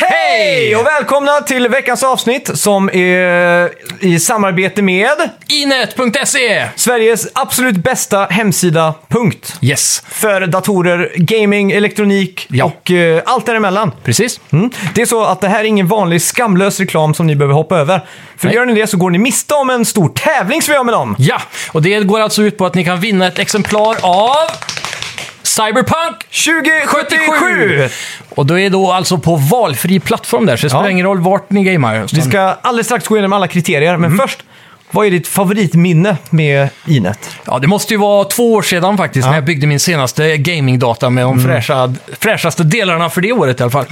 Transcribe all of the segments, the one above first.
Hej och välkomna till veckans avsnitt som är i samarbete med Inet.se! Sveriges absolut bästa hemsida, punkt. Yes, För datorer, gaming, elektronik Ja. och eh, allt däremellan. precis. Mm. Det är så att det här är ingen vanlig skamlös reklam som ni behöver hoppa över. För Nej. gör ni det så går ni miste om en stor tävling som vi har med dem. Ja, och det går alltså ut på att ni kan vinna ett exemplar av Cyberpunk 2077! Och då är då alltså på valfri plattform där, så det spelar ingen roll vart ni gamar. Vi ska alldeles strax gå igenom alla kriterier, men Mm. först, vad är ditt favoritminne med Inet? Ja, det måste ju vara två år sedan faktiskt, när jag byggde min senaste gamingdata med de fräscha, fräschaste delarna för det året i alla fall.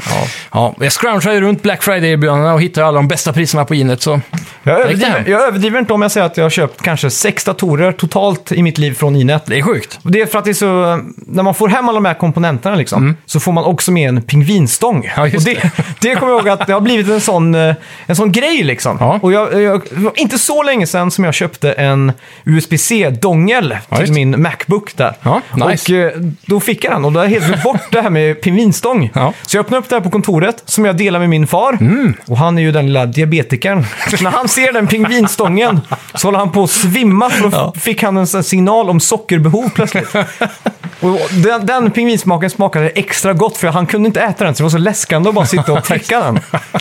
Ja. jag scroungear ju runt Black Friday-erbjudandena och hittar alla de bästa priserna på Inet, så... Jag det överdriver, jag överdriver inte om jag säger att jag har köpt kanske sex datorer totalt i mitt liv från Inet. Det är sjukt. Det är för att det är så, när man får hem alla de här komponenterna liksom, så får man också med en pingvinstång. Mm. Ja, just och det, det kommer jag ihåg att det har blivit en sån, eh, en sån grej liksom. Ja. Och jag, jag, det inte så länge sedan som jag köpte en USB-C-dongel till min Macbook där. Ja, nice. Och eh, då fick jag den och då har jag helt glömt bort det här med pingvinstång. Ja. Så jag öppnade upp det här på kontoret som jag delar med min far. Mm. Och han är ju den lilla diabetikern. När han ser den pingvinstången så håller han på att svimma. För då fick han en sån signal om sockerbehov plötsligt. och den, den pingvinsmaken smakade extra gott för han kunde inte äta den så det var så läskande att bara sitta och täcka den.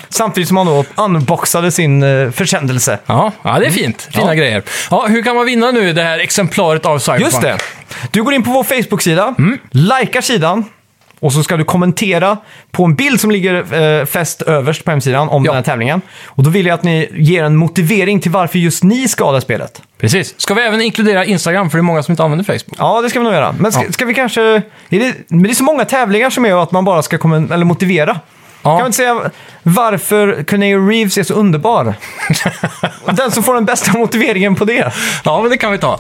Samtidigt som han då unboxade sin eh, försändelse. Ja, ja det är fint. Fina Ja. grejer. Ja, hur kan man vinna nu det här exemplaret av Cyberpunk? Just det. Du går in på vår Facebook-sida, Mm. likar sidan och så ska du kommentera på en bild som ligger eh, fäst överst på hemsidan om Ja. den här tävlingen. Och då vill jag att ni ger en motivering till varför just ni ska ha det spelet. Precis. Ska vi även inkludera Instagram, för det är många som inte använder Facebook? Ja, det ska vi nog göra. Men ska, Ja. ska vi kanske... Är det, men det är så många tävlingar som är att man bara ska kommen, eller motivera. Ja. Kan vi inte säga varför Keanu Reeves är så underbar? den som får den bästa motiveringen på det. Ja, men det kan vi ta.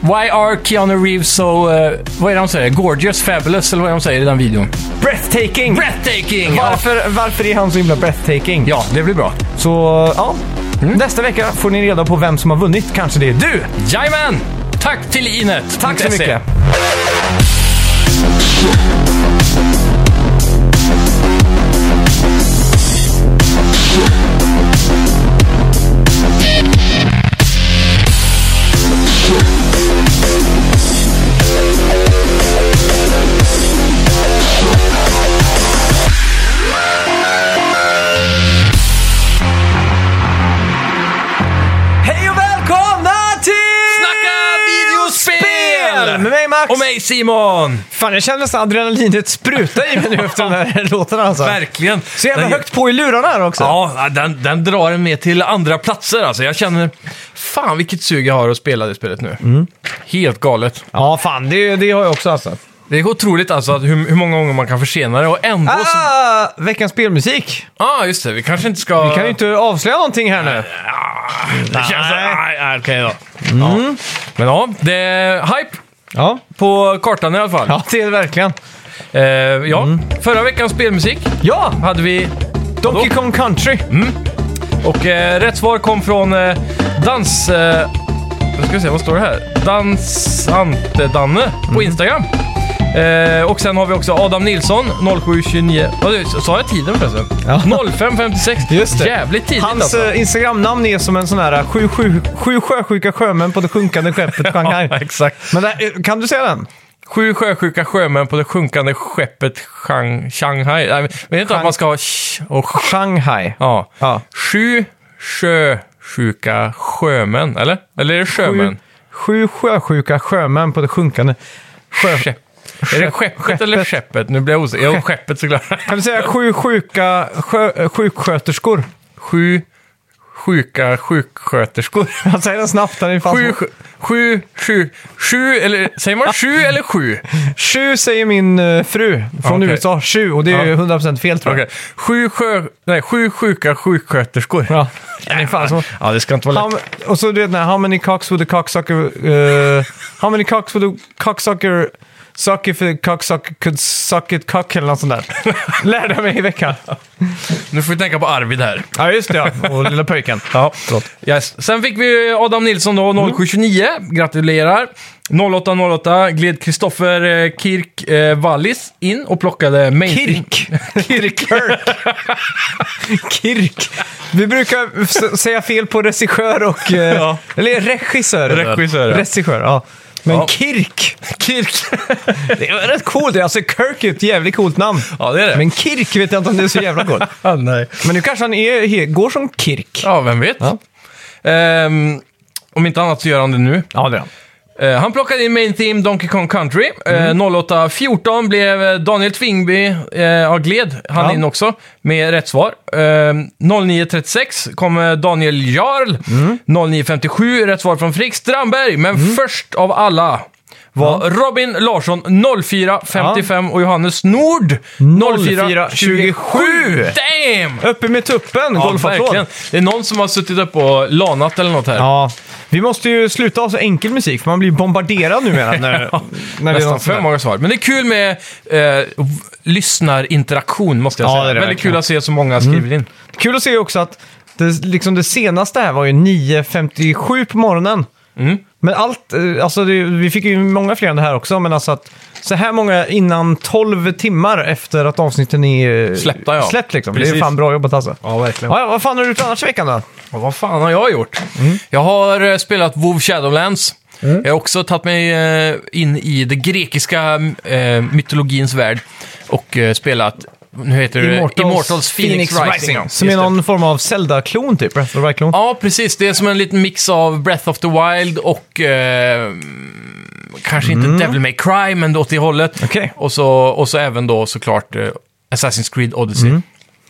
Why are Keanu Reeves so... eh, vad är det de säger? Gorgeous, fabulous, eller vad är de säger i den videon? Breathtaking! Breathtaking! Ja, Varför, varför är han så himla breathtaking? ja det blir bra. Så ja, Mm. nästa vecka får ni reda på vem som har vunnit. Kanske det är du! Jajamän! Tack till Inet! Tack så mycket! Max! Och mig Simon! Fan, jag känner nästan adrenalinet spruta i mig nu efter den här låten alltså. Verkligen. Så jävla Den- högt på i lurarna här också. Ja, den, den drar en med till andra platser alltså. Jag känner, fan vilket sug jag har att spela det spelet nu. Mm. Helt galet. Ja, fan, det, det har jag också alltså. Det är otroligt alltså att hur, hur många gånger man kan försena det och ändå så... Ah, veckans spelmusik. ah, just det. Vi kanske inte ska... Vi kan ju inte avslöja någonting här nu. Det känns... Nej. Nej, nej, okej då. Ja. Men ja, det är hype Ja, på kartan i alla fall. ja det är det verkligen. Eh, ja. Förra veckans spelmusik Ja, hade vi... Donkey Kong Country. Och eh, rätt svar kom från eh, dans... Eh, vad ska vi se, vad står det här? Dansante-Danne på Instagram. Eh, och sen har vi också Adam Nilsson, 0729. Vad sa jag tiden förresten? Ja. 0556. Just det. Jävligt tidigt Hans alltså. eh, Instagramnamn är som en sån här sju, sju, sju sjösjuka sjömän på det sjunkande skeppet Shanghai. Ja, exakt. Men där, eh, kan du säga den? Sju sjösjuka sjömän på det sjunkande skeppet Shang, Shanghai. Nej, vet inte att Shang- man ska ha sh och sh. Shanghai. Ja. Ja. Sju sjösjuka sjömän, eller? Eller är det sjömän? Sju sjösjuka sjömän på det sjunkande sjö... Skepp. Är det skeppet, eller skeppet? Nu blir jag osäker. Jo, skeppet såklart. Kan du säga sju sjuka sjö, eh, sjuksköterskor? Sju sjuka sjuksköterskor. Jag säger den snabbt. Den är Sju, sju, sju, sju, sju, eller säger man sju eller sju? Sju säger min eh, fru från Okej. USA. Sju, och det är Ja. 100% fel tror jag. Okej. Sju, sjö, nej, sju sjuka sjuksköterskor. Ja. Den fan så. Ja, det ska inte vara lätt. How, och så du vet, när, how many cocks would a cocksucker... Uh, how many cocks would a cocksucker suck if a cocksucker could suck it cock eller något sånt där. Lärde jag mig i veckan. Nu får vi tänka på Arvid här. Ja, just det ja. Och lilla pojken. Ja, Yes. Sen fick vi Adam Nilsson då, 0729. Gratulerar. 08.08 gled Kristoffer eh, Kirk eh, Wallis in och plockade main Kirk. Kirk. Kirk. Vi brukar s- säga fel på regissör och... eh. Eller regissör. Regissör, ja. Regissör, ja. Men Ja. Kirk, Kirk. det är rätt coolt. Alltså Kirk är ett jävligt coolt namn. ja, det är det. Men Kirk vet jag inte om det är så jävla coolt. Ah, nej. Men nu kanske han är, he- går som Kirk. Ja, vem vet? Ehm, om inte annat så gör han det nu. Ja, det är han. Eh, han plockade in Main Theme Donkey Kong Country. Eh, 08.14 blev eh, Daniel Tvingby, eh, ja, gled han Ja. in också, med rätt svar. Eh, 09.36 kom eh, Daniel Jarl. 09.57 rätt svar från Frick Strandberg. Men först av alla var Robin Larsson 04.55 och Johannes Nord 04.27. 04.27. Damn! Uppe med tuppen, Ja, golfapplåd. verkligen. Det är någon som har suttit upp och lanat eller något här. Ja, vi måste ju sluta ha så enkel musik för man blir bombarderad numera när, när det är Nästan något för många svar. Men det är kul med eh, v- lyssnarinteraktion, måste jag Ja, säga. det är det Väldigt verkligen. kul att se så många skriver in. Kul att se också att det, liksom det senaste här var ju 9.57 på morgonen. Mm. Men allt, eh, alltså det, vi fick ju många fler än det här också, men alltså att så här många innan 12 timmar efter att avsnitten är eh, Släppta, ja. släppt liksom. Det Precis. är fan bra jobbat alltså. Ja, verkligen. Ja, ja, vad fan har du gjort annars i veckan då? Och vad fan har jag gjort? Mm. Jag har eh, spelat WoW Shadowlands. Jag har också tagit mig eh, in i det grekiska eh, mytologins värld och eh, spelat, nu heter det Immortals, Phoenix, Rising. ja. Som är Just det. någon form av Zelda-klon typ, Breath of the Wild-klon. Ja, precis. Det är som en liten mix av Breath of the Wild och eh, kanske inte Devil May Cry, men åt det hållet. Mm. Okej. Och, så, och så även då såklart eh, Assassin's Creed Odyssey. Mm.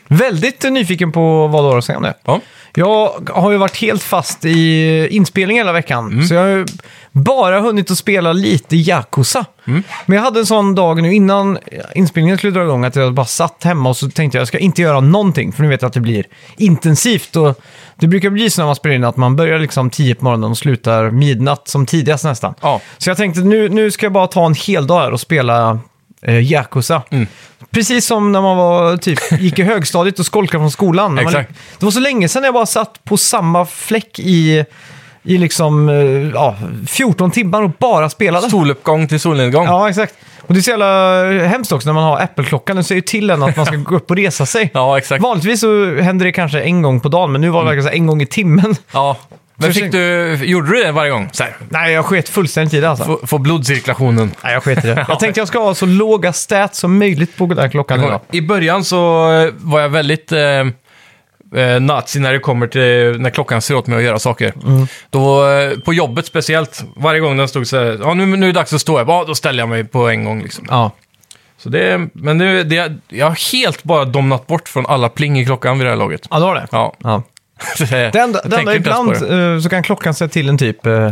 Väldigt nyfiken på vad du har att säga om det. Ja. Jag har ju varit helt fast i inspelning hela veckan. Mm. Så jag har ju bara hunnit att spela lite Yakuza. Mm. Men jag hade en sån dag nu innan inspelningen skulle dra igång att jag bara satt hemma och så tänkte jag jag ska inte göra någonting. För nu vet jag att det blir intensivt. Och det brukar bli så när man spelar in att man börjar liksom 10 på morgonen och slutar midnatt som tidigast nästan. Ja. Så jag tänkte nu, nu ska jag bara ta en hel dag här och spela eh, Yakuza. Mm. Precis som när man var, typ, gick i högstadiet och skolkade från skolan. När man, Exakt. det var så länge sedan jag bara satt på samma fläck i, i liksom, eh, ja, 14 timmar och bara spelade. Soluppgång till solnedgång. Ja, exakt. Och det är så jävla hemskt också när man har Apple-klockan. Den säger ju till en att man ska gå upp och resa sig. Ja, exakt. Vanligtvis så händer det kanske en gång på dagen, men nu var det verkligen så här en gång i timmen. Ja. Men fick du, gjorde du det varje gång? Så här, Nej, jag sket fullständigt i det alltså. få, få blodcirkulationen. Nej, jag sket i det. Jag tänkte jag ska ha så låga stats som möjligt på den här klockan idag. I början så eh, var jag väldigt eh, eh, nazi när det kommer till när klockan ser åt mig att göra saker. Mm. Då, eh, på jobbet speciellt, varje gång den stod så här, ja nu, nu är det dags att stå, jag bara, "Ja, då ställer jag mig på en gång liksom. Ja. Så det, men nu, det, jag har helt bara domnat bort från alla pling i klockan vid det här laget. ja, det var det. Ja. Ja. Det, enda, jag det enda ibland eh, så kan klockan säga till en typ... eh,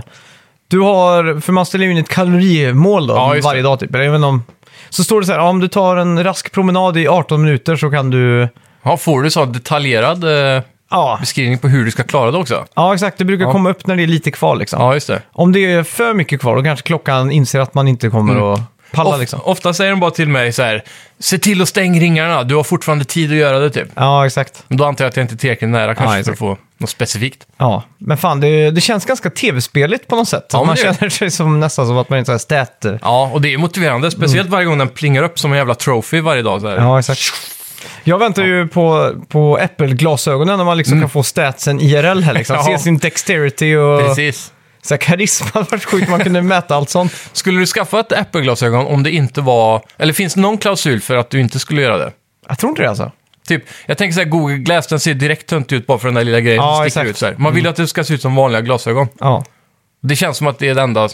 du har, för man ställer in ett kalorimål då, Ja, varje det. dag typ. Även om, så står det så här, om du tar en rask promenad i 18 minuter så kan du... Ja, får du så detaljerad eh, Ja, beskrivning på hur du ska klara det också? ja exakt. Det brukar Ja. komma upp när det är lite kvar liksom. Ja, just det. Om det är för mycket kvar då kanske klockan inser att man inte kommer Mm. att palla Of, liksom. Ofta säger de bara till mig så här, se till att stänga ringarna, du har fortfarande tid att göra det typ. Ja, exakt. Men då antar jag att jag inte är tillräckligt nära kanske för exakt. att få något specifikt. Ja, men fan det, det känns ganska tv-speligt på något sätt. Ja, man känner sig som, nästan som att man är en eh, Ja, och det är motiverande. Speciellt varje gång den plingar upp som en jävla trophy varje dag. Så här. Mm. Ja, exakt. Jag väntar ju på, på Apple-glasögonen när man liksom kan få statsen IRL här liksom. Mm. Ja. Se sin dexterity och Precis. Så här, karisma. Det var sjukt man kunde mäta allt sånt. Skulle du skaffa ett Apple-glasögon om det inte var... Eller finns det någon klausul för att du inte skulle göra det? Jag tror inte det alltså. Typ, jag tänker så här, Google Glass, den ser direkt tunt ut bara för den där lilla grejen Ja, som sticker exakt. ut så här. Man vill ju att det ska se ut som vanliga glasögon. Ja. Det känns som att det är det enda...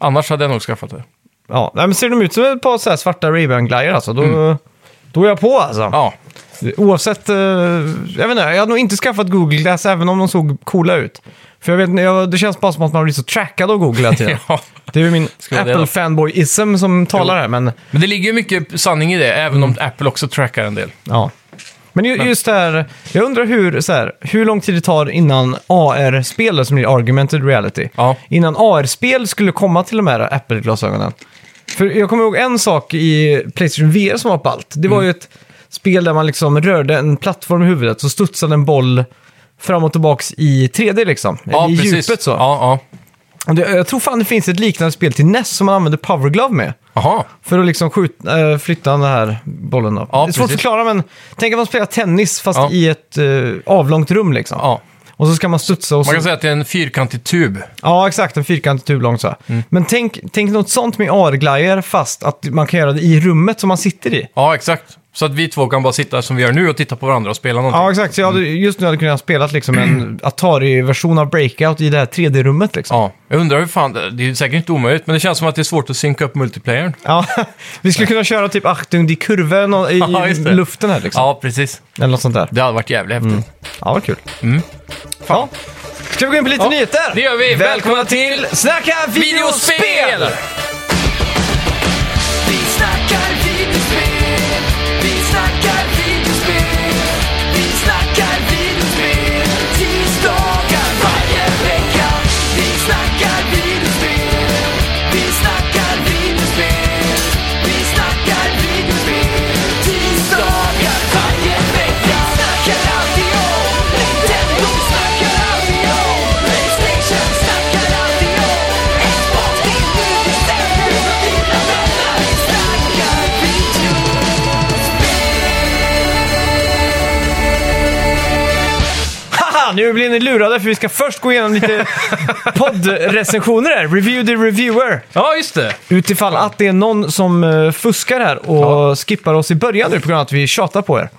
Annars hade jag nog skaffat det. ja. Nej, men ser de ut som ett par så här svarta Ray-Ban-glajjor alltså, då, då är jag på alltså. Mm. Ja, Oavsett, eh, jag vet inte, jag hade nog inte skaffat Google Glass även om de såg coola ut. För jag vet inte, jag, det känns bara som att man blir så trackad av Google hela tiden. ja. Det är ju min Ska det då? Apple-fanboy-ism som talar här, men Men det ligger ju mycket sanning i det, även Mm. om Apple också trackar en del. ja. Men ju, just det här, jag undrar hur, så här, hur lång tid det tar innan AR-spel, som blir augmented reality, Ja. innan AR-spel skulle komma till de här Apple-glasögonen. För jag kommer ihåg en sak i Playstation VR som var ballt. Det var Mm. ju ett spel där man liksom rörde en plattform i huvudet, så studsade en boll fram och tillbaks i 3D liksom. Ja, I precis. djupet så. Ja, ja. Och det, jag tror fan det finns ett liknande spel till NES som man använder Power Glove med. Jaha. För att liksom skjuta, äh, flytta den här bollen. Då. Ja, det är svårt att förklara, men tänk att man spelar tennis fast Ja. i ett eh, avlångt rum liksom. Ja. Och så ska man studsa och Man så... kan säga att det är en fyrkantig tub. Ja, exakt. En fyrkantig tub långt så. Mm. Men tänk, tänk något sånt med AR-glajjor fast att man kan göra det i rummet som man sitter i. Ja, exakt. Så att vi två kan bara sitta som vi gör nu och titta på varandra och spela någonting. Ja, exakt. Så jag hade, just nu hade jag kunnat spela liksom en Atari-version av Breakout i det här 3D-rummet liksom. Ja, jag undrar hur fan, det är säkert inte omöjligt, men det känns som att det är svårt att synka upp multiplayern. Ja, vi skulle kunna köra typ Achtung die Kurve nå- i, Ja, i just det. luften här liksom. Ja, precis. Eller något sånt där. Det hade varit jävligt häftigt. Ja, vad kul. Mm. Ja. Ska vi gå in på lite Ja, nyheter? det gör vi. Välkomna till Snacka videospel! Videospel! Vi snackar videospel, Nu blir ni lurade för vi ska först gå igenom lite poddrecensioner här. Review the reviewer. Ja, just det. Utifall att det är någon som eh, fuskar här och skippar oss i början nu på grund av att vi tjatar på er.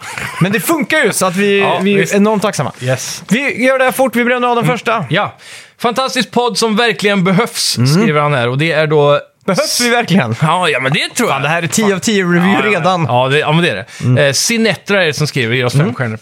Men det funkar ju så att vi, Ja, vi är enormt tacksamma. Yes. Vi gör det här fort, vi bränner av den första. Ja. Fantastisk podd som verkligen behövs, skriver han här. Och det är då... Behövs vi verkligen? Ja, ja men det tror jag. Fan, det här är 10 av 10 review redan. Ja, det, ja, men det är det. Eh, Sinetra är det som skriver, ger oss fem stjärnor.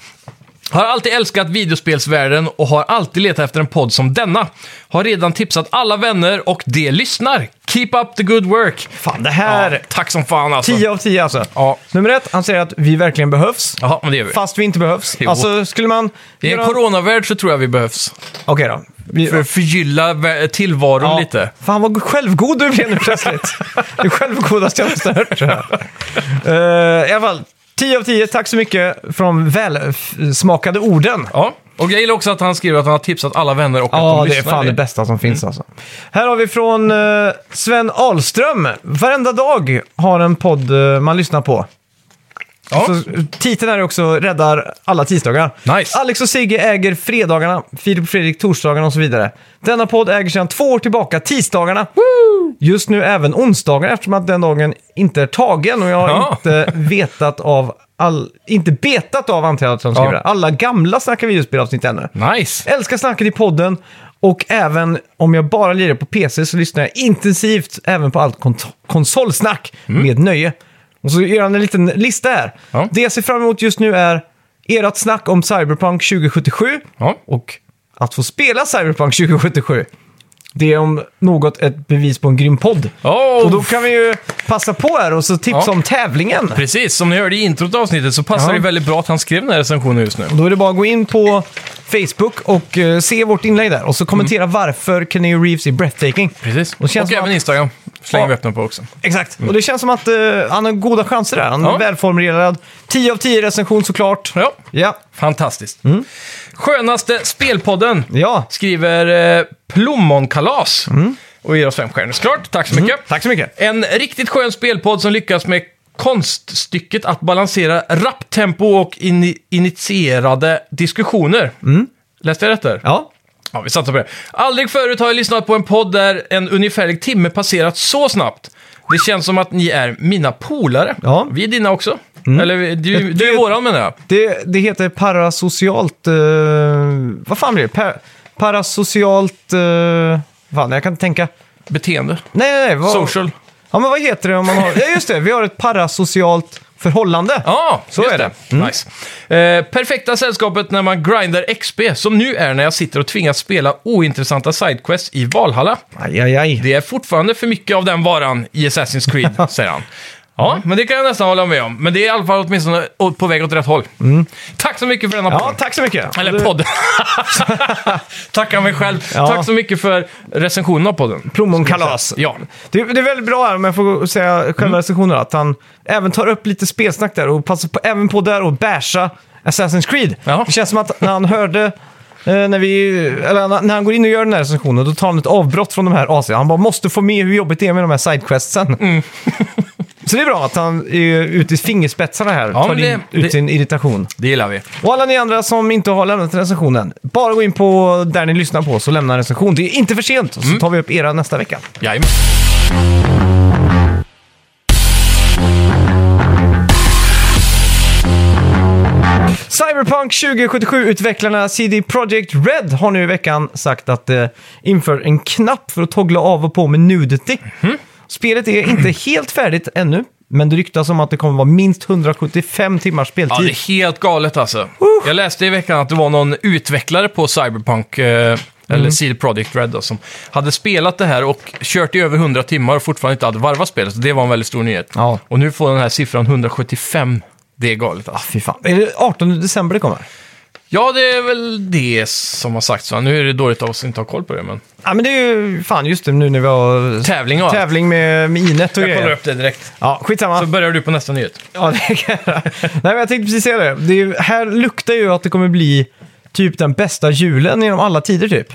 Har alltid älskat videospelsvärlden och har alltid letat efter en podd som denna. Har redan tipsat alla vänner och de lyssnar. Keep up the good work. Fan, det här... Ja, tack som fan alltså. 10 av 10 alltså. Ja. Nummer ett, han säger att vi verkligen behövs. Jaha, men det gör vi. Fast vi inte behövs. Jo. Alltså, skulle man... I en göra- coronavärld så tror jag vi behövs. Okej då. Vi... För att förgylla vä- tillvaron Ja. lite. Fan vad självgod du blev nu plötsligt. det självgodaste jag någonsin hört. tror jag. Eh, I alla fall, 10 av 10. Tack så mycket för de välsmakade orden. Ja, och jag gillar också att han skriver att han har tipsat alla vänner och att Ja, de det är lyssnar. fan det bästa som finns alltså. Här har vi från eh, Sven Ahlström. Varenda dag har en podd eh, man lyssnar på. Ja. Så, titeln är också Räddar alla tisdagar. Nice. Alex och Sigge äger fredagarna, Filip och Fredrik torsdagarna och så vidare. Denna podd äger sedan två år tillbaka tisdagarna. Just nu även onsdagarna eftersom att den dagen inte är tagen och jag har Ja. inte vetat av all, inte betat av antar jag att de skriver. Ja. Alla gamla snackar videospelavsnitt ännu. Nice. Älskar snacket i podden och även om jag bara lirar på PC så lyssnar jag intensivt även på allt kont- konsolsnack med nöje. Och så gör han en liten lista här. Ja. Det jag ser fram emot just nu är ert snack om Cyberpunk 2077 Ja. och att få spela Cyberpunk 2077. Det är om något ett bevis på en grym podd. Oh, Och då kan vi ju passa på här och så tipsa Ja. om tävlingen. Precis, som ni hörde i introt av avsnittet så passar Ja. det väldigt bra att han skrev den här recensionen just nu. Och då är det bara att gå in på Facebook och eh, se vårt inlägg där och så kommentera varför Keanu Reeves är breathtaking. Precis. Och Och även att- Instagram slänger Ja. vi den på också. Exakt. Och det känns som att eh, han har goda chanser där. Han är Ja. välformulerad. 10 av 10 recension såklart. Ja, Ja. fantastiskt. Mm. Skönaste spelpodden Ja. skriver eh, Plommonkalas och ger oss fem stjärnor. Såklart, tack så mycket. Tack så mycket. En riktigt skön spelpodd som lyckas med konststycket att balansera rapptempo och ini- initierade diskussioner. Läste jag rätt där? Ja. Ja, vi satsar på det. Aldrig förut har jag lyssnat på en podd där en ungefärlig timme passerat så snabbt. Det känns som att ni är mina polare. Ja. Vi är dina också. Eller vi- du, du är våran menar jag. Det, det heter parasocialt... eh, vad fan blir det? Pa, parasocialt... Uh, fan, jag kan inte tänka. Beteende. Nej, nej, nej. Vad, Social. Ja, men vad heter det om man har... Ja, just det. Vi har ett parasocialt förhållande. Ja, Så just är det. Mm. Nice. Eh, perfekta sällskapet när man grindar XP, som nu är när jag sitter och tvingas spela ointressanta sidequests i Valhalla. Aj, aj, aj. Det är fortfarande för mycket av den varan i Assassin's Creed, säger han. Ja, men det kan jag nästan hålla med om. Men det är i alla fall åtminstone på väg åt rätt håll. Tack så mycket för denna Mm. Ja, podd. tack så mycket. Eller podd. Tackar mig själv. Ja. Tack så mycket för recensionen av podden. Plommonkalas. Ja. Det, det är väldigt bra här, om jag får säga själva recensionen, att han även tar upp lite spelsnack där och passar på, även på där och basha Assassin's Creed. Ja. Det känns som att när han hörde Eh, när, vi, eller när- när han går in och gör den här recensionen, då tar han ett avbrott från de här AC. Han bara måste få med hur jobbigt det är med de här sidequestsen. Mm. Så det är bra att han är ute i fingerspetsarna här, Ja, tar det- in, ut det- sin irritation. Det gillar vi. Och alla ni andra som inte har lämnat recensionen, bara gå in på där ni lyssnar på oss och lämna en recension. Det är inte för sent, Mm. så tar vi upp era nästa vecka. Jajamän. Cyberpunk 2077-utvecklarna CD Projekt Red har nu i veckan sagt att det inför en knapp för att toggla av och på med nudity. Mhm. Spelet är inte helt färdigt ännu, men det ryktas om att det kommer vara minst 175 timmars Ja, speltid. det är helt galet alltså. Jag läste i veckan att det var någon utvecklare på Cyberpunk, eh, eller CD Projekt Red då, som hade spelat det här och kört i över 100 timmar och fortfarande inte hade varvat spelet. Så det var en väldigt stor nyhet. Ja. Och nu får den här siffran 175. Det är galet alltså. Fy fan. Är det 18 december det kommer? Ja, det är väl det som har sagts. va? Nu är det dåligt av oss att inte ha koll på det, men... Ja, men det är ju fan just det nu när vi har Tävling och allt. tävling med, med Inet och Jag kollar grejer. upp det direkt. Ja, skitsamma. Så börjar du på nästa nyhet. Ja, det kan jag. Nej, men jag tänkte precis säga det. det är, ju- här luktar ju att det kommer bli typ den bästa julen genom alla tider typ.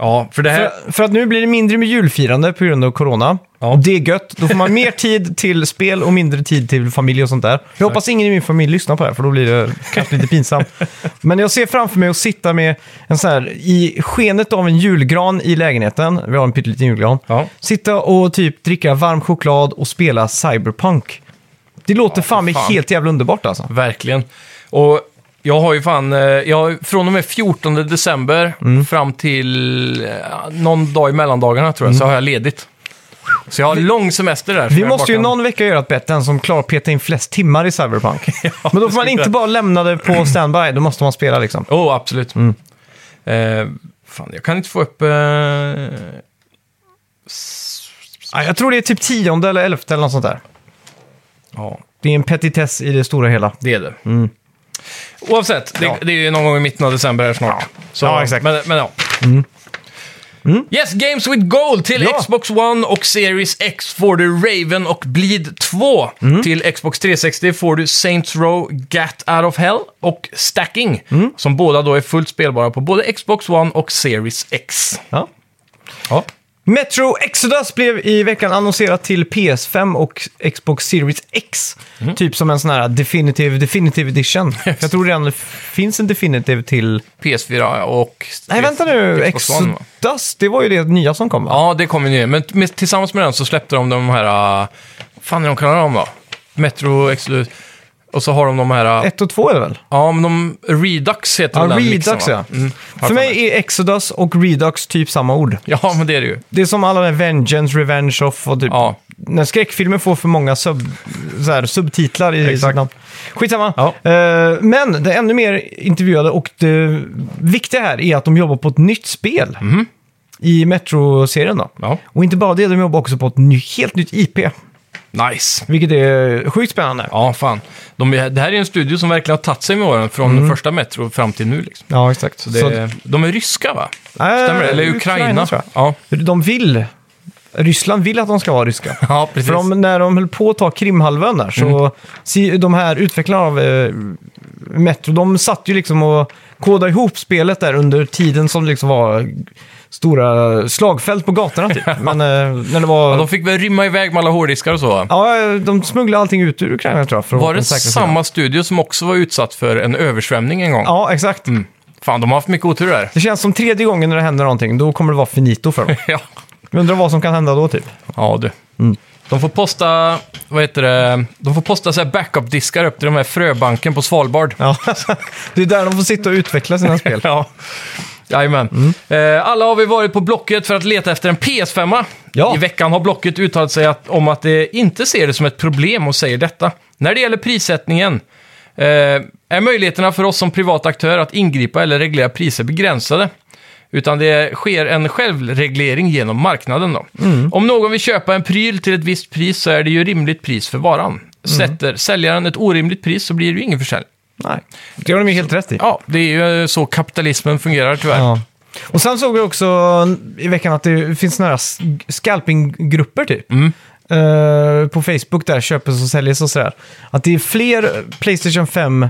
Ja, för det här... För, för att nu blir det mindre med julfirande på grund av corona. Ja. Och det är gött. Då får man mer tid till spel och mindre tid till familj och sånt där. Jag hoppas ingen i min familj lyssnar på det här, för då blir det kanske lite pinsamt. Men jag ser framför mig att sitta med en sån här, i skenet av en julgran i lägenheten. Vi har en pytteliten julgran. Ja. Sitta och typ dricka varm choklad och spela Cyberpunk. Det låter fan mig helt jävla underbart alltså. Verkligen. Och jag har ju fan, eh, jag från och med 14 december Mm. fram till eh, någon dag i mellandagarna tror jag, så har jag ledigt. Så jag har lång semester där. Mm. Vi jag måste ju kan- någon vecka göra ett bett, den som klarar att peta in flest timmar i Cyberpunk. Men då får man inte bara lämna det på standby, då måste man spela liksom. Oh, absolut. Mm. Eh, fan, jag kan inte få upp... Eh, Ja, Jag tror det är typ tionde eller elfte eller något sånt där. ja, Det är en petitess i det stora hela. det är det. Oavsett, det, Ja. det är ju någon gång i mitten av december här snart. Så, Ja, exakt. Men, men ja. Yes, Games with Gold till Ja. Xbox One och Series X får du Raven och Bleed 2. Till Xbox 360 får du Saints Row, Gat Out of Hell och Stacking. Som båda då är fullt spelbara på både Xbox One och Series X. Ja. Ja. Metro Exodus blev i veckan annonserat till PS5 och Xbox Series X. Mm. Typ som en sån här Definitive, Definitive Edition. Jag tror redan det finns en Definitive till... PS4 och... Nej, vänta nu. Xbox One, va? Exodus, det var ju det nya som kom va? Ja, det kommer ju Men med, tillsammans med den så släppte de de här... Uh, fan är de kallar dem då? Metro Exodus. Och så har de de här... Uh, Ett och två är det väl? ja, men de... Redux heter Ja, den Redux mixen, ja. Mm, För mig är Exodus och Redux typ samma ord. Ja, men det är det ju. Det är som alla där Vengeance, Revenge of och typ... Ja. När skräckfilmer får för många sub, så här, subtitlar i sitt namn. Skitsamma. Ja. Eh, men det är ännu mer intervjuade och det viktiga här är att de jobbar på ett nytt spel. I Metro-serien då. Ja. Och inte bara det, de jobbar också på ett ny, helt nytt IP. Nice. Vilket är sjukt spännande. Ja, fan. De, är- det här är en studio som verkligen har tagit sig med åren från första Metro fram till nu. Liksom. Ja, exakt. Så det, de är ryska, va? Stämmer det? Eller Ukraina? tror Ja. jag. De vill... Ryssland vill att de ska vara ryska. ja, precis. För de, när de höll på att ta Krimhalvön där, så si- de här utvecklarna av eh, Metro, de satt ju liksom och kodade ihop spelet där under tiden som det liksom var stora slagfält på gatorna typ. Men eh, när det var... Ja, de fick väl rymma iväg med alla hårddiskar och så. Ja, de smugglade allting ut ur Ukraina tror jag. För Var det samma studio som också var utsatt för en översvämning en gång? Ja, exakt. Mm. Fan, de har haft mycket otur där. Det känns som tredje gången när det händer någonting, då kommer det vara finito för dem. ja. Undrar vad som kan hända då typ. ja, du. De får posta, vad heter det, de får posta så här backup-diskar upp till de här fröbanken på Svalbard. Ja, det är där de får sitta och utveckla sina spel. Ja. Jajamän. Eh, alla har vi varit på Blocket för att leta efter en PS5. Ja. I veckan har Blocket uttalat sig att, om att det inte ser det som ett problem och säger detta. När det gäller prissättningen eh, är möjligheterna för oss som privat aktör att ingripa eller reglera priser begränsade. Utan det sker en självreglering genom marknaden. Då. Om någon vill köpa en pryl till ett visst pris så är det ju rimligt pris för varan. Sätter säljaren ett orimligt pris så blir det ju ingen försäljning. Nej, det har de ju helt rätt i. Ja, det är ju så kapitalismen fungerar tyvärr. Ja. Och sen såg vi också i veckan att det finns några scalpinggrupper typ. Mm. Eh, på Facebook där köpes och säljs och sådär. Att det är fler Playstation 5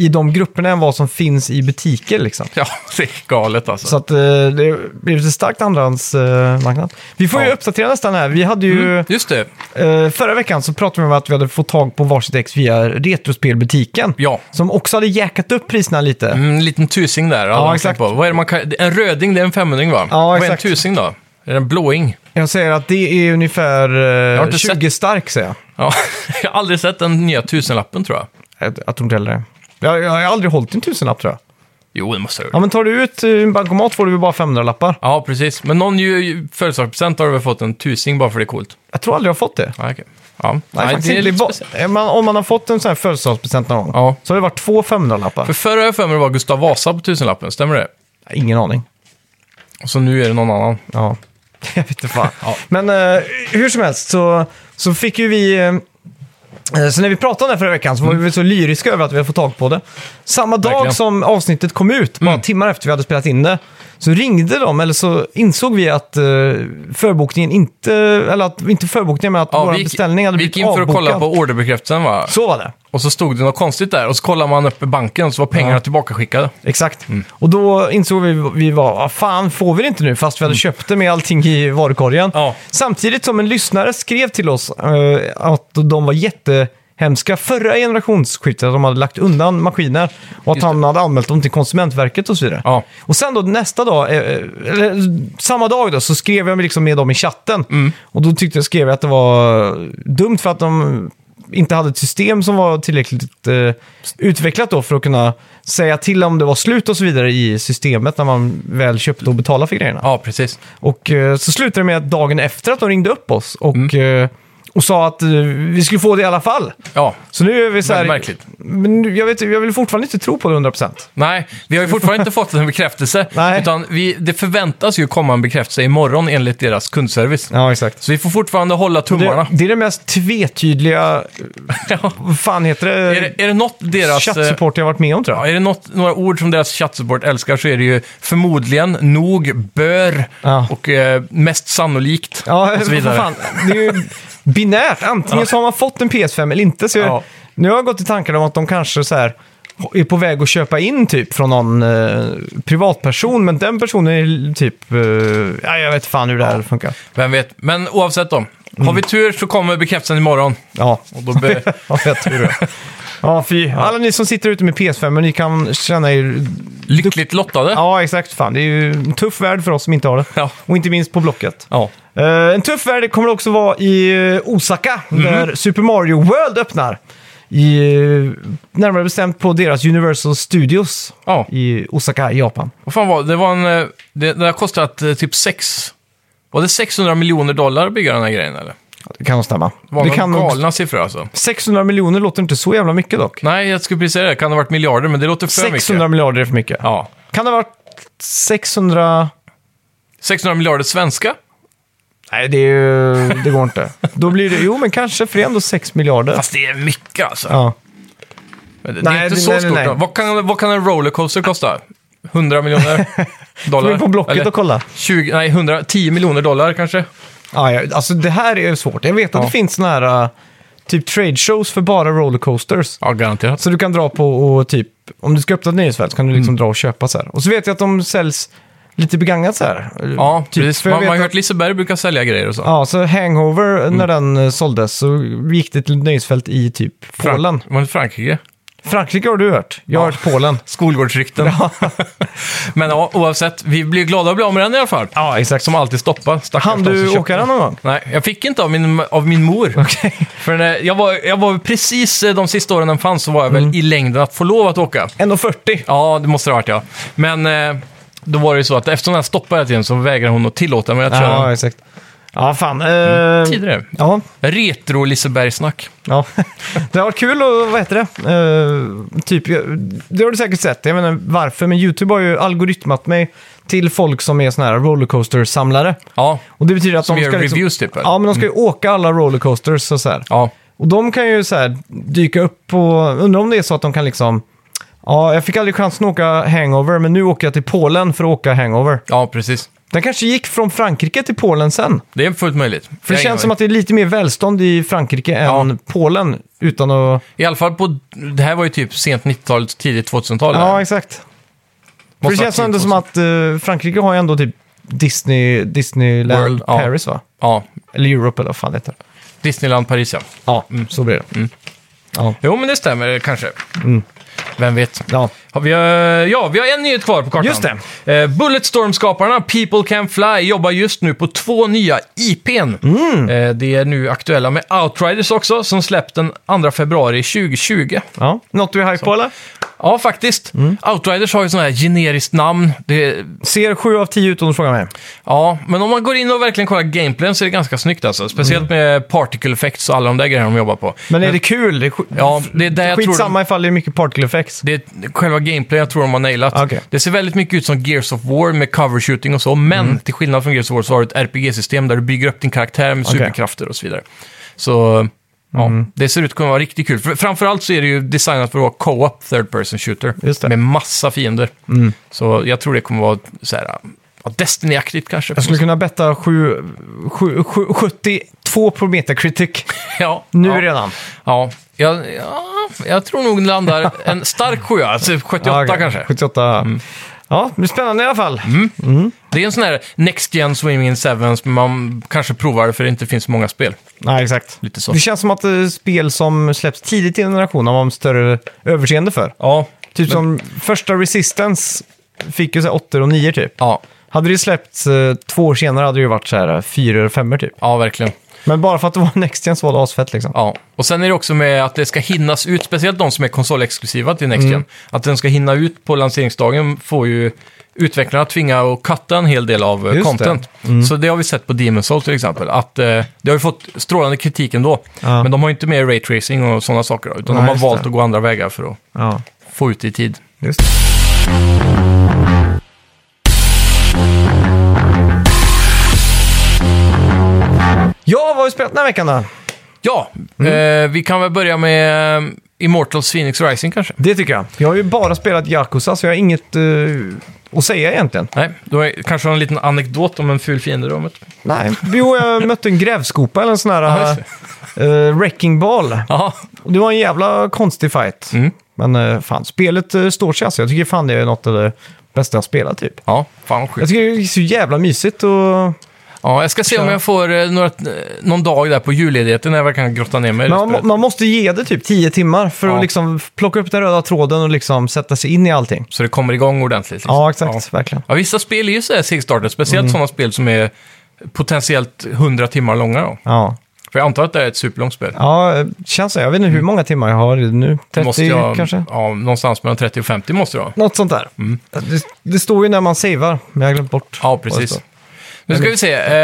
i de grupperna än vad som finns i butiker. Liksom. Ja, det är galet alltså. Så att eh, det blir lite starkt andrahandsmarknad. Vi får ju Ja. uppdatera nästan här. Vi hade ju, Mm, just det. eh, förra veckan så pratade vi om att vi hade fått tag på varsitt ex via Retrospelbutiken. Ja. Som också hade jackat upp priserna lite. Mm, En liten tusing där. man exakt. På. Vad är man kan... En röding, det är en 500 va? Ja, Vad är en exakt. tusing då? Är det en blåing? Jag säger att det är ungefär har eh, inte 20 stark, säger jag. Ja, jag har aldrig sett den nya tusenlappen tror jag. Jag, jag tror inte heller det. Jag, jag har aldrig hållit en tusenlapp tror jag. Jo, det måste jag Ja, göra. men tar du ut eh, en bankomat får du väl bara 500-lappar. Ja, precis. Men någon ju- födelsedagspresent har du väl fått en tusing bara för det är coolt? Jag tror aldrig jag har fått det. Ja, okej. Ja, Nej, faktiskt det är inte. lite speciellt. är man, om man har fått en sån här födelsedagspresent någon gång Ja. så har det varit två 500-lappar. För förra har jag för mig det var Gustav Vasa på tusenlappen, stämmer det? Ingen aning. Och så nu är det någon annan. Ja, jag vet inte fan. Ja. Men eh, hur som helst så, så fick ju vi... eh, eh, så när vi pratade om det förra veckan så var vi väl så lyriska över att vi hade fått tag på det. Samma dag Verkligen. som avsnittet kom ut, bara timmar efter vi hade spelat in det, så ringde de, eller så insåg vi att eh, förbokningen inte, eller att, inte förbokningen, men att Ja, vår vi gick, beställning hade vi gick blivit in för att kolla avbokad. på orderbekräftelsen va? Så var det. Och så stod det något konstigt där och så kollar man upp i banken och så var pengarna Ja. tillbakaskickade. Exakt. Och då insåg vi, vi var, vad fan får vi det inte nu fast vi hade köpt det med allting i varukorgen. Ja. Samtidigt som en lyssnare skrev till oss eh, att de var jättehemska förra generationsskiftet, att de hade lagt undan maskiner och att Just han hade anmält dem till Konsumentverket och så vidare. Ja. Och sen då nästa dag, eh, eller samma dag då, så skrev jag liksom med dem i chatten. Mm. Och då tyckte jag, skrev jag att det var dumt för att de inte hade ett system som var tillräckligt eh, utvecklat då för att kunna säga till om det var slut och så vidare i systemet när man väl köpte och betalade för grejerna. Ja, precis. Och eh, så slutade det med att dagen efter att de ringde upp oss och, Mm. eh, och sa att eh, vi skulle få det i alla fall. Ja, Så nu är vi så här... Väldigt märkligt. Men nu- jag, vet, jag vill fortfarande inte tro på det 100%. Nej, vi har ju fortfarande inte fått en bekräftelse. Nej. Utan vi, det förväntas ju komma en bekräftelse imorgon enligt deras kundservice. Ja, exakt. Så vi får fortfarande hålla tummarna. Det, är det mest tvetydliga, Ja. vad fan heter det? Är, det är det något deras... eh, Chattsupport jag har varit med om tror Ja, jag. är det något, några ord som deras chattsupport älskar så är det ju förmodligen, nog, bör Ja. och eh, mest sannolikt. Ja, och så för vidare. fan. Det är ju binärt. Antingen så har man fått en PS5 eller inte. Så jag, Ja. Nu har jag gått i tankar om att de kanske så här är på väg att köpa in typ från någon eh, privatperson, men den personen är typ... Eh, ja, jag vet fan hur det här funkar. Vem vet. Men oavsett då. Har vi tur så kommer bekräftelsen imorgon. Ja, Och då be... ja jag tror det. Ja, fy. Alla ni som sitter ute med PS5, men ni kan känna er... lyckligt lottade. Ja, exakt. Fan, det är ju en tuff värld för oss som inte har det. Ja. Och inte minst på Blocket. Ja. Eh, en tuff värld kommer det också vara i eh, Osaka, Mhm. där Super Mario World öppnar. I, eh, närmare bestämt på deras Universal Studios Ja. i Osaka, Japan. Vad fan var det? Var en... eh, Det, det har kostat typ 6... Var det 600 miljoner dollar att bygga den här grejen eller? Det kan nog stämma. Var det kan nog, galna siffror alltså. 600 miljoner låter inte så jävla mycket dock. Nej, jag skulle precis säga det. Kan det ha varit miljarder, men det låter för 600 mycket. miljarder är för mycket. Ja. Kan det ha varit 600... 600 miljarder svenska? Nej, det, är, ju- det går inte. Då blir det... Jo, men kanske, för det är ändå 6 miljarder. Fast det är mycket alltså. Ja. Men Det, Nej, det är inte det- så nej, stort. nej. Vad, kan, vad kan en rollercoaster kosta? 100 miljoner dollar? in på Blocket Eller och kolla. 20, nej, 100, 10 miljoner dollar kanske? Ja, ja, alltså det här är svårt. Jag vet att Ja. det finns såna här uh, typ trade shows för bara rollercoasters. Ja, garanterat. Så du kan dra på och typ, om du ska öppna ett nöjesfält så kan du Mm. liksom dra och köpa så här. Och så vet jag att de säljs lite begagnat så här. Ja, typ, precis. för jag Man, vet man har att- hört Liseberg brukar sälja grejer och så. Ja, så Hangover, Mm. när den eh, såldes så gick det till ett nöjesfält i typ Polen. Var det Frankrike? Frankrike har du hört. Jag har hört Polen. Skolgårdsrykten. Men ja, oavsett, vi blir glada att bli av med den i alla fall. Ja, exakt. Som alltid stoppar. Stackars Han de som du köpte åka den. den någon gång? Nej, jag fick inte av min, av min mor. Okej. För när jag, var, jag var precis eh, de sista åren den fanns så var jag Mm. väl i längden att få lov att åka. 1,40. Ja, det måste det ha varit ja. Men eh, då var det ju så att eftersom den stoppade hela tiden så vägrade hon att tillåta mig att köra. Ja, exakt. Ja, fan. Eh, Tidigare. Ja, Retro Liseberg-snack. Ja, det har varit kul och vad heter det? Eh, typ, det har du säkert sett, jag inte varför, men YouTube har ju algoritmat mig till folk som är såna här rollercoaster-samlare. Ja, Och det betyder att som de gör ska liksom, reviews typ. eller? Ja, men de ska ju åka alla rollercoasters och så här. ja. Och de kan ju så här dyka upp på, undrar om det är så att de kan liksom, ja, jag fick aldrig chansen att åka hangover, men nu åker jag till Polen för att åka hangover. Ja, precis. Den kanske gick från Frankrike till Polen sen. Det är fullt möjligt. För det Jag känns som att det är lite mer välstånd i Frankrike Ja. än Polen. Utan att... I alla fall på... Det här var ju typ sent 90-tal, tidigt 2000-tal. Ja, exakt. För det känns ändå tidigt som att eh, Frankrike har ju ändå typ Disney, Disneyland World, ja. Paris va? Ja, Eller Europe eller vad fan det heter. Disneyland Paris ja. Ja, så blir det. Ja. Jo, men det stämmer kanske. Mm. Vem vet. ja. Har vi, eh, ja, vi har en nyhet kvar på kartan. Just det. Eh, Bulletstorm-skaparna People Can Fly jobbar just nu på två nya IPn. Mm. Eh, det är nu aktuella med Outriders också, som släppt den 2 februari 2020. ja. Något du är hype på eller? Ja, faktiskt. Mm. Outriders har ju sån här generiskt namn. Det, Ser 7 av 10 ut om du frågar mig. ja, men om man går in och verkligen kollar gameplayen så är det ganska snyggt alltså. Speciellt med particle effects och alla de där grejerna de jobbar på. Mm. Men är det kul? Det är Ja, det är där jag tror Skitsamma ifall det är mycket particle effects. Det är själva gameplay jag tror de har nailat. Okej. Det ser väldigt mycket ut som Gears of War med cover shooting och så, men Mm. till skillnad från Gears of War så har du ett RPG-system där du bygger upp din karaktär med Okej. superkrafter och så vidare. Så ja, Mm. det ser ut att kunna vara riktigt kul. För, framförallt så är det ju designat för att vara co-op third person shooter. Mm. med massa fiender. Så jag tror det kommer vara så här, ja, Destiny-aktigt kanske. Jag skulle kunna betta 7, 7, 7, 72 på Metacritic ja, nu ja, redan. Ja, jag, ja, jag tror nog det landar en stark sjua, alltså 78 Ja, okej. kanske. 78. Ja, det blir spännande i alla fall. Det är en sån här Next Gen Swimming in Sevens, men man kanske provar det för det inte finns så många spel. Nej, exakt. Lite så. Det känns som att är spel som släpps tidigt i en generation har man större överseende för. Ja, Typ som första Resistance fick ju så här 8 och 9 typ. ja, Hade det släppts eh, två år senare hade det ju varit så här 4 och 5 typ. ja, verkligen. Men bara för att det var Next Gen så var det asfett liksom. Ja. Och sen är det också med att det ska hinnas ut, speciellt de som är konsolexklusiva till Next Mm. Gen. Att den ska hinna ut på lanseringsdagen får ju utvecklarna tvinga att katta en hel del av eh, Just det. content. Mm. Så det har vi sett på Demon's Souls till exempel. Att eh, det har ju fått strålande kritik ändå. Ja. Men de har ju inte med raytracing och sådana saker. Utan Nej, de har valt det. att gå andra vägar för att Ja, få ut det i tid. just Ja, vad har vi spelat den här veckan då? Ja, Mm. eh, vi kan väl börja med eh, Immortals Phoenix Rising kanske. Det tycker jag. Jag har ju bara spelat Yakuza så jag har inget eh, att säga egentligen. Nej, du har kanske en liten anekdot om en ful fiende du har mött. Nej, jo, jag mötte en grävskopa eller en sån Ja, här just uh, wrecking ball. Jaha, Och det var en jävla konstig fight. Mm. Men uh, fan, spelet uh, står sig alltså. Jag tycker fan det är något av det bästa jag spelat typ. ja, fan vad Jag sjukt. tycker det är så jävla mysigt och... Ja, jag ska se om jag får eh, några, eh, någon dag där på julledigheten när jag kan grotta ner mig i det Man, spelet. man måste ge det typ 10 timmar för Ja. att liksom plocka upp den röda tråden och liksom sätta sig in i allting. Så det kommer igång ordentligt. Liksom. Ja, exakt. Verkligen. Ja, vissa spel är ju så här segstartade, speciellt Mm. sådana spel som är potentiellt 100 timmar långa. Då. Ja. För jag antar att det är ett superlångt spel. ja, känns det. Jag vet inte hur många timmar jag har nu. 30 Måste jag, kanske? Ja, någonstans mellan 30 och 50 måste det vara. Något sånt där. Det, det står ju när man savear, men jag har glömt bort. Ja, vad det precis. står. Nu ska vi se. Eh,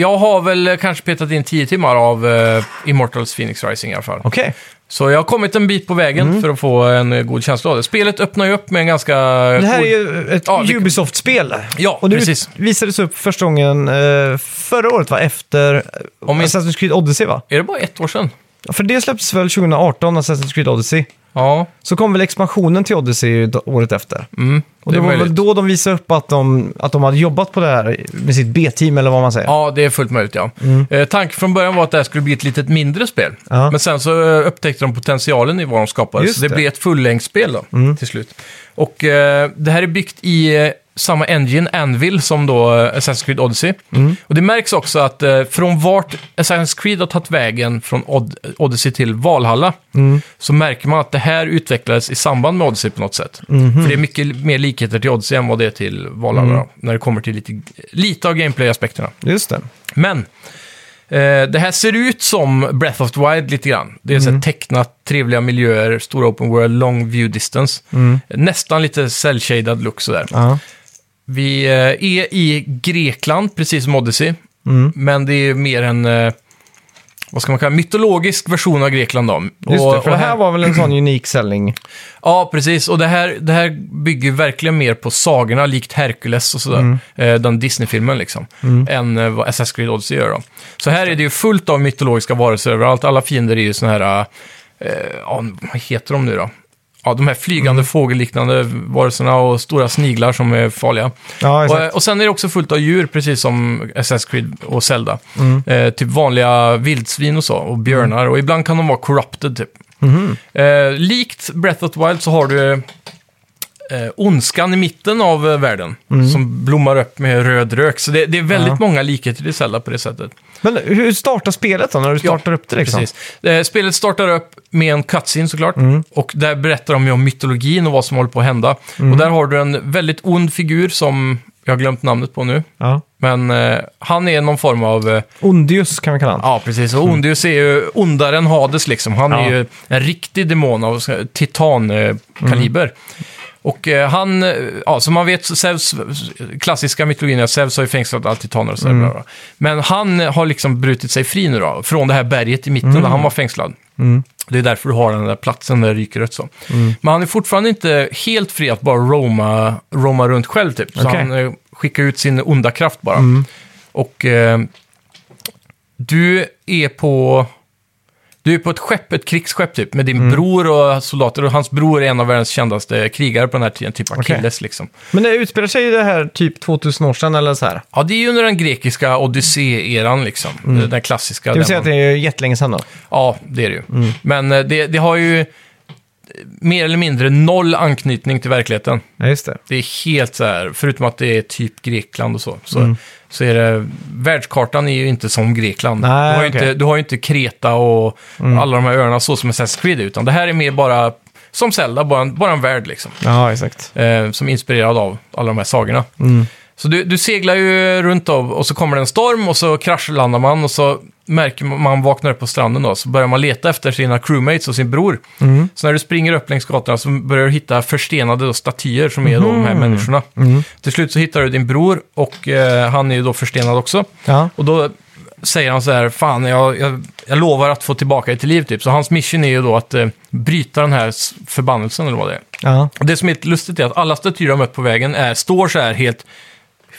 jag har väl kanske petat in 10 timmar av eh, Immortals Phoenix Rising i alla fall. Okej. Så jag har kommit en bit på vägen Mm. för att få en eh, god känsla av det. Spelet öppnar ju upp med en ganska... Det här är ju ett Ja, vi- Ubisoft-spel. Ja, Och det precis. visades upp första gången eh, förra året, va? Efter Om Assassin's Creed Odyssey, va? Är det bara ett år sedan? För det släpptes väl 2018, Assassin's Creed Odyssey. Ja, Så kom väl expansionen till Odyssey året efter. mm, Och det det är var möjligt. väl då de visade upp att de, att de hade jobbat på det här med sitt B-team, eller vad man säger. Ja, det är fullt möjligt ja. Eh, tanken från början var att det här skulle bli ett litet mindre spel. Mm. Ja. Men sen så eh, upptäckte de potentialen i vad de skapade. Just så det, det. blev ett fullängdsspel då, Mm. till slut. Och eh, det här är byggt i eh, samma engine, Anvil, som då eh, Assassin's Creed Odyssey. Mm. Och det märks också att eh, från vart Assassin's Creed har tagit vägen från Od- Odyssey till Valhalla, Mm. så märker man att det här utvecklades i samband med Odyssey på något sätt. Mhm. För det är mycket mer likheter till Odyssey än vad det är till Valhalla, Mm. då, när det kommer till lite, lite av gameplay-aspekterna. Just det. Men det här ser ut som Breath of the Wild lite grann. Det är så här tecknat, trevliga miljöer, stora open world, long view distance. Nästan lite cell-shaded look sådär. Ja. Vi eh, är i Grekland, precis som Odyssey. Mm. Men det är mer en, eh, vad ska man kalla mytologisk version av Grekland då. Just det, för det här var väl en sån unik selling. Ja, precis. Och det här, det här bygger verkligen mer på sagorna, likt Hercules och sådär. Mm. Eh, den Disney-filmen liksom. Än eh, vad Assassin's Creed Odyssey gör då. Så här är det ju fullt av mytologiska varelser överallt. Alla fiender är ju såna här, eh, ja, vad heter de nu då? Ja, de här flygande fågelliknande varelserna och stora sniglar som är farliga. Ja, Och, och sen är det också fullt av djur, precis som Assassin's Creed och Zelda. Mm. Eh, typ vanliga vildsvin och så, och björnar. Och ibland kan de vara corrupted, typ. Mhm. Eh, likt Breath of the Wild så har du eh, ondskan i mitten av eh, världen. Som blommar upp med röd rök. Så det, det är väldigt Mm. Ja. många likheter till Zelda på det sättet. Men hur startar spelet då, när du startar upp det liksom? Precis. Eh, spelet startar upp med en cutscene såklart. Mm. Och där berättar de ju om mytologin och vad som håller på att hända. Mm. Och där har du en väldigt ond figur som jag har glömt namnet på nu. Ja. Men eh, han är någon form av... Eh, Ondius kan vi kalla honom. ja, precis. Och Ondius är ju ondare än Hades liksom. Han är Ja. ju en riktig demon av så- titan-kaliber. Och eh, han, eh, ja, som man vet, Zeus, klassiska mytologin är att Zeus har ju fängslat alla titaner och sådär. bla, bla. Men han har liksom brutit sig fri nu då, från det här berget i mitten där han var fängslad. Mm. Det är därför du har den där platsen där det ryker rött så. Men han är fortfarande inte helt fri att bara roma, roma runt själv typ. Så Okej. han eh, skickar ut sin onda kraft bara. Och eh, du är på... Du är på ett skepp, ett krigsskepp typ, med din Mm. bror och soldater. Och hans bror är en av världens kändaste krigare på den här tiden, typ. Achilles liksom. Men det utspelar sig ju det här typ 2000 år sedan eller så här. Ja, det är ju under den grekiska Odyssé-eran liksom. Den klassiska. Mm. Det vill säga man- att det är jättelänge sedan då. Ja, det är det ju. Mm. Men eh, det, det har ju mer eller mindre noll anknytning till verkligheten. Ja, just det. Det är helt så här, förutom att det är typ Grekland och så, så, Mm. så är det, världskartan är ju inte som Grekland. Nej, du, har ju okej. Mm. inte, du har ju inte Kreta och alla de här öarna så som Assassin's Creed, utan det här är mer bara, som Zelda, bara en, bara en värld liksom. Ja, exakt. Eh, som är inspirerad av alla de här sagorna. Mm. Så du, du seglar ju runt av och så kommer det en storm och så kraschlandar man och så märker man, man vaknar upp på stranden då, så börjar man leta efter sina crewmates och sin bror. Mm. Så när du springer upp längs gatorna så börjar du hitta förstenade då, statyer som är då de här människorna. Mm. Till slut så hittar du din bror och eh, han är ju då förstenad också. Ja. Och då säger han så här, fan jag, jag, jag lovar att få tillbaka dig till liv typ. Så hans mission är ju då att eh, bryta den här förbannelsen eller vad det är. Ja. Och det som är lite lustigt är att alla statyer de mött på vägen är, står så här helt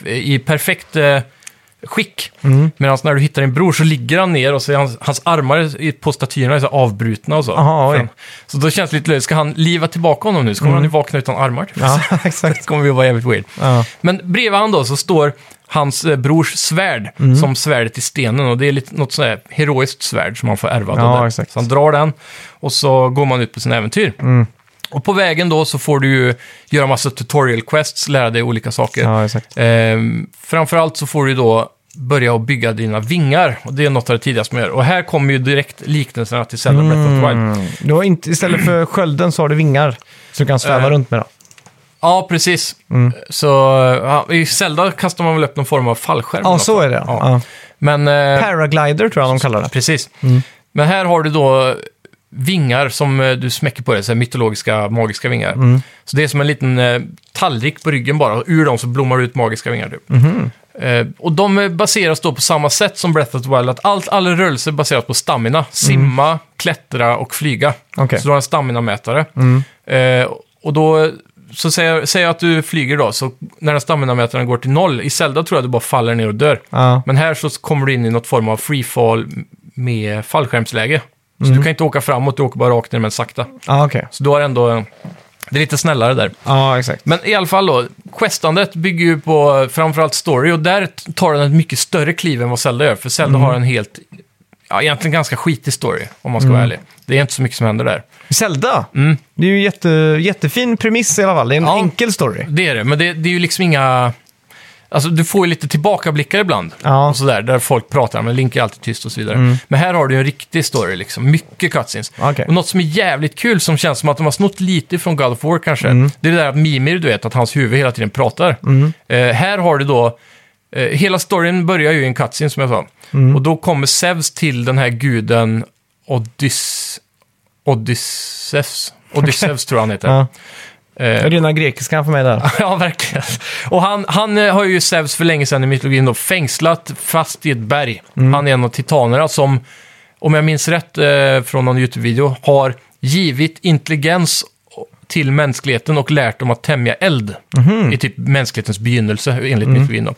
i perfekt eh, skick. Mm. Medan när du hittar din bror så ligger han ner och så är hans, hans armar i- på statyerna är så avbrutna och så. Aha, oj. så då känns det lite löjligt. Ska han liva tillbaka honom nu så kommer han ju vakna utan armar. Typ. ja, det exakt. kommer ju vara jävligt weird. Ja. Men bredvid han då så står hans eh, brors svärd Mm. som svärdet i stenen. Och det är lite, något sådär heroiskt svärd som han får ärva. Ja, där. exakt. Så han drar den och så går man ut på sina äventyr. Mm. Och på vägen då så får du ju göra massa tutorial quests, lära dig olika saker. ja, exakt. Ehm, framförallt så får du då börja att bygga dina vingar. Och det är något av det tidigaste man gör. Och här kommer ju direkt liknelserna till Zelda Breath of the Wild. Mm. Du har inte, istället för skölden så har du vingar. Så du kan sväva Eh. runt med dem. Ja, precis. Mm. Så ja, i Zelda kastar man väl upp någon form av fallskärm. i Ja, alla så fall. är det. Ja. Ja. Men, eh, Paraglider tror jag de kallar det. precis. Mm. Men här har du då vingar som eh, du smäcker på dig, så här mytologiska, magiska vingar. Mm. Så det är som en liten eh, tallrik på ryggen bara, och ur dem så blommar det ut magiska vingar. Typ. Mhm. Eh, och de baseras då på samma sätt som Breath of the Wild, att allt, alla rörelser baseras på stamina. Simma, klättra och flyga. Mm. Okej. Så du har en stamina-mätare. Mm. Eh, och då, så säger säg att du flyger då, så när den stamina-mätaren går till noll, i Zelda tror jag du bara faller ner och dör. Ja. Men här så kommer du in i något form av freefall med fallskärmsläge. Så Mm. du kan inte åka framåt, du åker bara rakt ner men sakta. Ja, okej. Så du har ändå, det är lite snällare där. Ja, exakt. Men i alla fall då, questandet bygger ju på framförallt story och där tar den ett mycket större kliv än vad Zelda gör. För Zelda har en helt, ja egentligen ganska skitig story om man ska vara ärlig. Det är inte så mycket som händer där. Zelda, Mm. det är ju jätte, jättefin premiss i alla fall. Det är en Ja. enkel story. Det är det, men det, det är ju liksom inga... Alltså du får ju lite tillbakablickar ibland. Ja. Och sådär, där folk pratar, men Link är alltid tyst och så vidare. Men här har du ju en riktig story liksom, mycket cutscenes. Okej. Och något som är jävligt kul, som känns som att de har snott lite från God of War kanske, Mm. det är det där att Mimir, du vet, att hans huvud hela tiden pratar. Eh, här har du då, eh, hela storyn börjar ju i en cutscene som jag sa. Mm. Och då kommer Zeus till den här guden Odyss... Odysseus. Odysseus tror jag han heter. Ja. Eh, Rena grekiskan för mig där. Ja, verkligen. Och han, han eh, har ju Zeus för länge sedan i mytologin då fängslat fast i ett berg. Han är en av titanerna som, om jag minns rätt eh, från någon YouTube-video, har givit intelligens till mänskligheten och lärt dem att tämja eld. I typ mänsklighetens begynnelse, enligt mytologin då.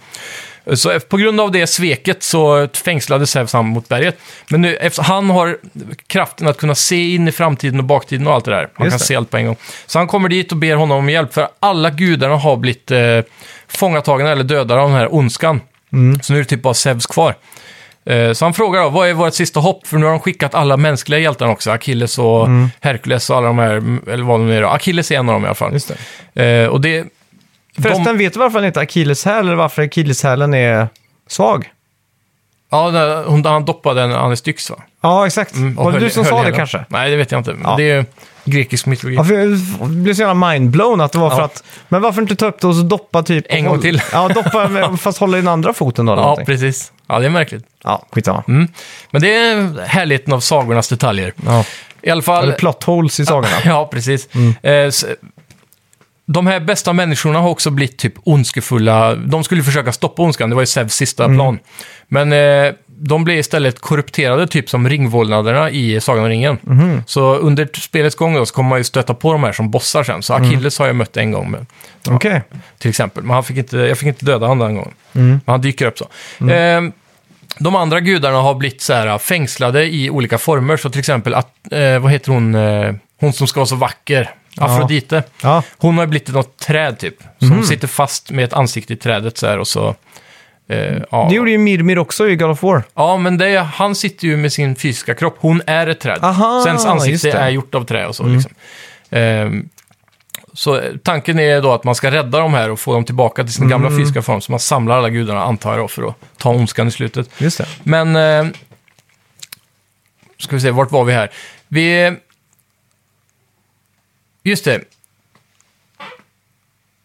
Så på grund av det sveket så fängslade Zeus mot berget. Men nu, han har kraften att kunna se in i framtiden och baktiden och allt det där. Han Just kan det. se allt på en gång. Så han kommer dit och ber honom om hjälp för alla gudarna har blivit eh, fångatagna eller dödade av den här ondskan. Mm. Så nu är det typ bara Zeus kvar. Eh, Så han frågar då, vad är vårt sista hopp? För nu har de skickat alla mänskliga hjältarna också. Achilles och Mm. Herkules och alla de här, eller vad de är då. Achilles är en av dem i alla fall. Just det. Eh, och det... Förresten, de, vet du varför han heter akilleshäl eller varför akilleshälen är svag? ja, när hon, han doppade en Anistyx va? Ja, exakt. Mm, Var det du som sa det kanske? Nej, det vet jag inte. Ja. Det är grekisk mytologi. Ja, för jag blev så jävla mindblown att det var för Ja. att... Men varför inte ta upp det och så doppa typ... En gång håll- till. Ja, doppa med- fast hålla i den andra foten då. eller ja, någonting. precis. Ja, det är märkligt. Ja, skitsamma. Mm. Men det är härligheten av sagornas detaljer. Ja. I alla fall... Eller plot holes i sagorna. Ja, precis. Mm. Eh, de här bästa människorna har också blivit typ ondskefulla. De skulle försöka stoppa ondskan, det var ju Zeus sista Mm. plan. Men eh, de blev istället korrupterade, typ som ringvålnaderna i Sagan om ringen. Mhm. Så under spelets gång då, så kommer man ju stöta på de här som bossar sen. Så Mm. Achilles har jag mött en gång med, Okej. till exempel. Men han fick inte, jag fick inte döda honom den gången. Mm. Men han dyker upp så. Eh, de andra gudarna har blivit så här, fängslade i olika former. Så till exempel, att, eh, vad heter hon, eh, hon som ska vara så vacker? Afrodite. Ja. Hon har blivit något träd typ. Som sitter fast med ett ansikte i trädet så här och så... Eh, ja. Det gjorde ju Mirmir också i God of War. ja, men det, är- han sitter ju med sin fysiska kropp. Hon är ett träd. Aha, Sens just ansikte det. är gjort av trä och så. Liksom. Ehm, så eh, tanken är då att man ska rädda de här och få dem tillbaka till sin gamla fysiska form. Så man samlar alla gudarna, antar jag, då, för att ta ondskan i slutet. Just det. Men... Eh, ska vi se, vart var vi här? Vi... Just det.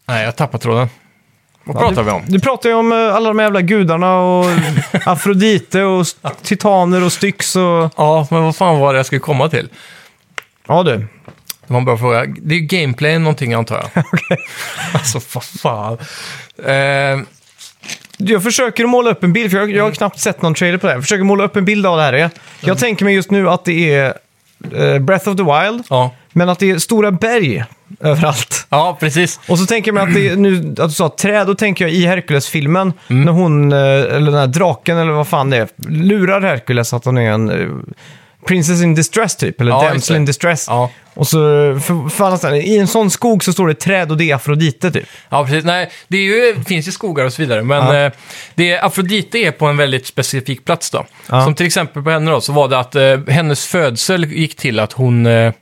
Nej, jag tappade tråden. Vad pratar du, vi om? Du pratar ju om eh, alla de jävla gudarna och Afrodite och s- titaner och Styx och... Ja, men vad fan var det jag skulle komma till? Ja du. Det var en bra fråga. Det är ju gameplay någonting antar jag. alltså, vad fan. Eh, Jag försöker måla upp en bild, för jag, jag har knappt sett någon trailer på det här. Jag försöker måla upp en bild av det här. Jag tänker mig just nu att det är eh, Breath of the Wild, ja. men att det är stora berg överallt. ja, precis. Och så tänker mig att det nu att du sa träd, då tänker jag i Hercules-filmen, Mm. när hon, eh, eller den här draken eller vad fan det är, lurar Hercules att hon är en eh, princess in distress typ, eller Ja, just damsel det. in distress. Ja. Och så, för, för annars, i en sån skog så står det träd och det är Afrodite typ. Ja, precis. Nej, det, är ju, det finns ju skogar och så vidare, men Ja. eh, det, Afrodite är på en väldigt specifik plats då. Ja. Som till exempel på henne då, så var det att eh, hennes födsel gick till att hon... Eh,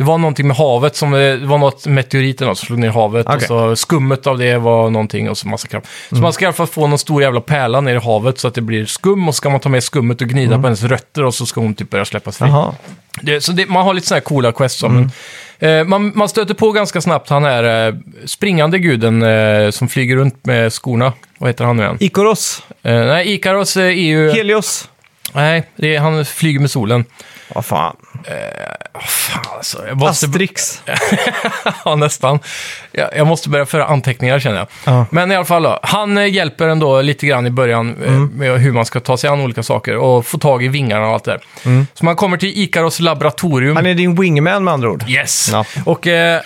det var någonting med havet, som, det var något meteorit eller något som slog ner i havet. Okej. Och så skummet av det var någonting och så massa kraft. Så man ska i alla fall få någon stor jävla pärla ner i havet så att det blir skum. Och så ska man ta med skummet och gnida på hennes rötter och så ska hon typ börja släppas fri. Jaha. Det, så det, man har lite sådana här coola quests. Mm. Eh, man, man stöter på ganska snabbt han här eh, springande guden eh, som flyger runt med skorna. Vad heter han nu igen? Ikoros, Eh, nej, Ikaros eh, är ju... Helios. nej, det är, han flyger med solen. Vad fan. Fan, alltså, jag måste, Asterix. ja, nästan. Jag, jag måste börja föra anteckningar känner jag. Ja. Men i alla fall då, han eh, hjälper ändå lite grann i början eh, Mm. med hur man ska ta sig an olika saker och få tag i vingarna och allt det där. Så man kommer till Ikaros laboratorium. Mm. Han är din wingman med andra ord. Yes! Ja. Och eh,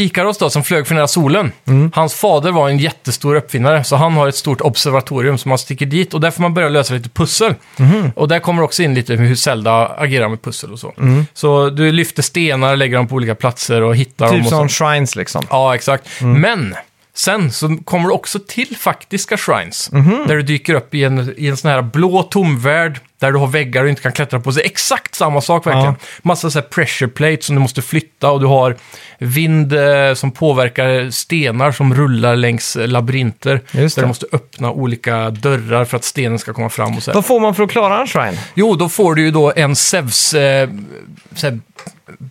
Ikaros då, som flög för nära solen, Mm. hans fader var en jättestor uppfinnare, så han har ett stort observatorium som man sticker dit och där får man börja lösa lite pussel. Mhm. Och där kommer också in lite hur Zelda agerar med pussel och så. Mm. Så du lyfter stenar, lägger dem på olika platser och hittar dem. Typ och som så. shrines liksom. Ja, exakt. Men sen så kommer du också till faktiska shrines. Mhm. Där du dyker upp i en, i en sån här blå tomvärld. Där du har väggar och inte kan klättra på. Så exakt samma sak verkligen. Ja. Massa så här pressure plates som du måste flytta och du har vind eh, som påverkar stenar som rullar längs labyrinter. Där du måste öppna olika dörrar för att stenen ska komma fram och så här. Vad får man för att klara en shrine? Jo, då får du ju då en Zeus eh,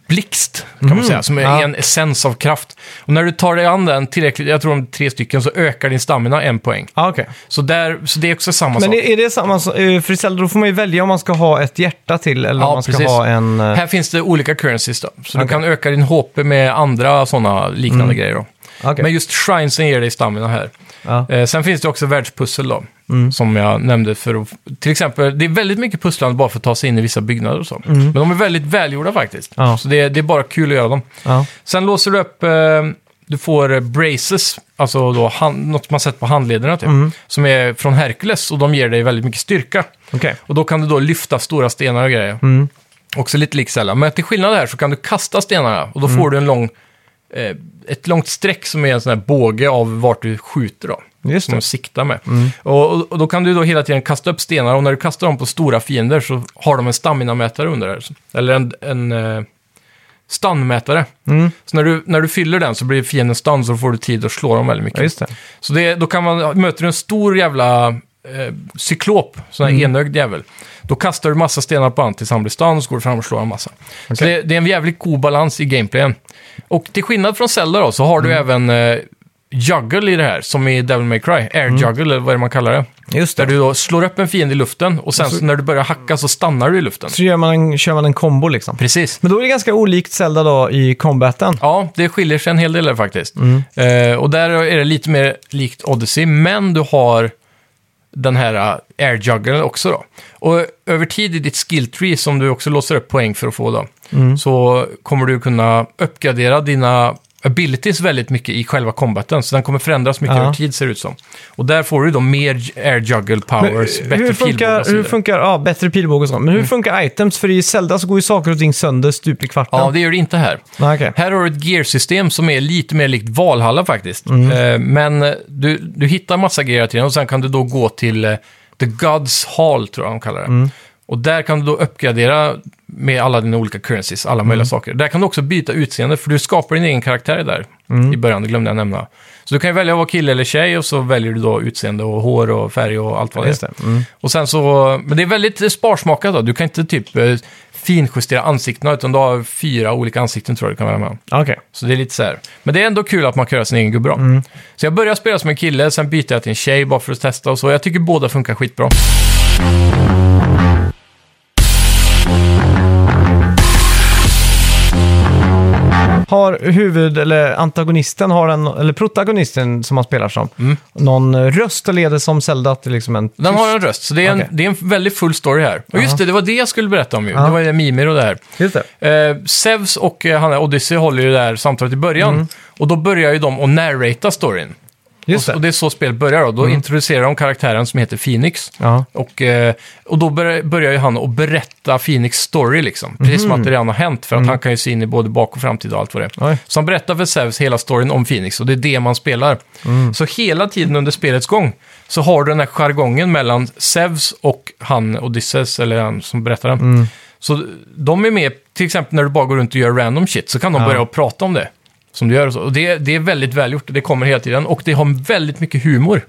blixt, kan man säga, som är Mm. Ja. en essens av kraft. Och när du tar dig an den tillräckligt, jag tror om tre stycken, så ökar din stamina en poäng. Ah, okej. Så, där, så det är också samma Men sak. är, är det samma som, eh, för i Zelda då får man ju välja om man ska ha ett hjärta till eller Ja, om man ska precis. ha en... eh, Här finns det olika currencies då. Så du Okej. kan öka din HP med andra sådana liknande grejer då. okej. Men just shrinesen ger dig stamina här. Ja. Eh, sen finns det också världspussel då. Mm. Som jag nämnde för att... Till exempel, det är väldigt mycket pusslande bara för att ta sig in i vissa byggnader och så. Mm. Men de är väldigt välgjorda faktiskt. Ja. Så det, det är bara kul att göra dem. Ja. Sen låser du upp eh, du får eh, braces, alltså då hand, något man sätter på handlederna typ, som är från Hercules och de ger dig väldigt mycket styrka. Okej. Och då kan du då lyfta stora stenar och grejer. Också lite lik Zelda. Men till skillnad här så kan du kasta stenarna och då får du en lång, eh, ett långt streck som är en sån här båge av vart du skjuter då. Just Som det. du siktar med. Och, och, och då kan du då hela tiden kasta upp stenar och när du kastar dem på stora fiender så har de en stamina-mätare under där. Eller en, en eh, stun-mätare. Så när du, när du fyller den så blir fienden stun så får du tid att slå dem väldigt mycket. Ja, just det. Så det, då kan man, möter du en stor jävla eh, cyklop, sån här enögd jävel, då kastar du massa stenar på honom tills han blir stun och så går du fram och slår en massa. Så Okej. det, det är en jävligt god balans i gameplayen. Och till skillnad från Zelda då, så har du även eh, juggle i det här, som i Devil May Cry. Air juggle, eller vad är det man kallar det. Just Där det. du då slår upp en fiende i luften och sen så, när du börjar hacka så stannar du i luften. Så gör man en, kör man en kombo liksom. Precis. Men då är det ganska olikt Zelda då i combaten. Ja, det skiljer sig en hel del där faktiskt. Mm. Eh, och där är det lite mer likt Odyssey, men du har den här uh, air jugglen också då. Och över tid i ditt skill tree, som du också låser upp poäng för att få då, Mm. så kommer du kunna uppgradera dina abilities väldigt mycket i själva combaten. Så den kommer förändras mycket Ja. över tid ser det ut som. Och där får du då mer air juggle powers, Men bättre hur pilbåge funkar, och så hur vidare. funkar, ja, bättre pilbåge och sånt. Men hur funkar items? För i Zelda så går ju saker och ting sönder stup i kvarten. Ja, det gör det inte här. Nej, okej. Här har du ett gearsystem som är lite mer likt Valhalla faktiskt. Mm. Eh, men du, du hittar massa grejer hela tiden och sen kan du då gå till eh, The Gods Hall, tror jag de kallar det. Mm. Och där kan du då uppgradera med alla dina olika currencies, alla möjliga Mm. saker. Där kan du också byta utseende, för du skapar din egen karaktär där Mm. i början, det glömde jag nämna. Så du kan ju välja att vara kille eller tjej och så väljer du då utseende och hår och färg och allt vad det Just är. det. Mm. Och sen så, men det är väldigt sparsmakat då. Du kan inte typ eh, finjustera ansiktena, utan du har fyra olika ansikten tror jag du kan välja med. Okej. Så det är lite så här. Men det är ändå kul att man kan göra sin egen gubbe. Mm. Så jag började spela som en kille, sen bytte jag till en tjej bara för att testa och så. Jag tycker båda funkar skitbra. Har huvud eller antagonisten, har en, eller protagonisten som man spelar som, Mm. någon röst och leder som Zelda till liksom en... Den har en röst, så det är, en, Okej. det är en väldigt full story här. Och just det, det var det jag skulle berätta om ju. Det var ju Mimir och det här. Just det. Eh, Zeus och eh, han Odyssey håller ju det här samtalet i början. Mm. Och då börjar ju de att narrata storyn. Just och, och det. det är så spelet börjar då. Då Mm. introducerar de karaktären som heter Phoenix. Ja. Och, eh, och då börjar, börjar ju han att berätta Phoenix story liksom. Precis som att det redan har hänt. För att han kan ju se in i både bak och framtid och allt vad det är. Mhm. Oj. Så han berättar för Zeus hela storyn om Phoenix och det är det man spelar. Mm. Så hela tiden under spelets gång så har du den här jargongen mellan Zeus och han Odysseus, eller han som berättar den. Mm. Så de är med, till exempel när du bara går runt och gör random shit, så kan de Ja. börja att prata om det. Som du gör och så. Och det, det är väldigt välgjort, det kommer hela tiden. Och det har väldigt mycket humor.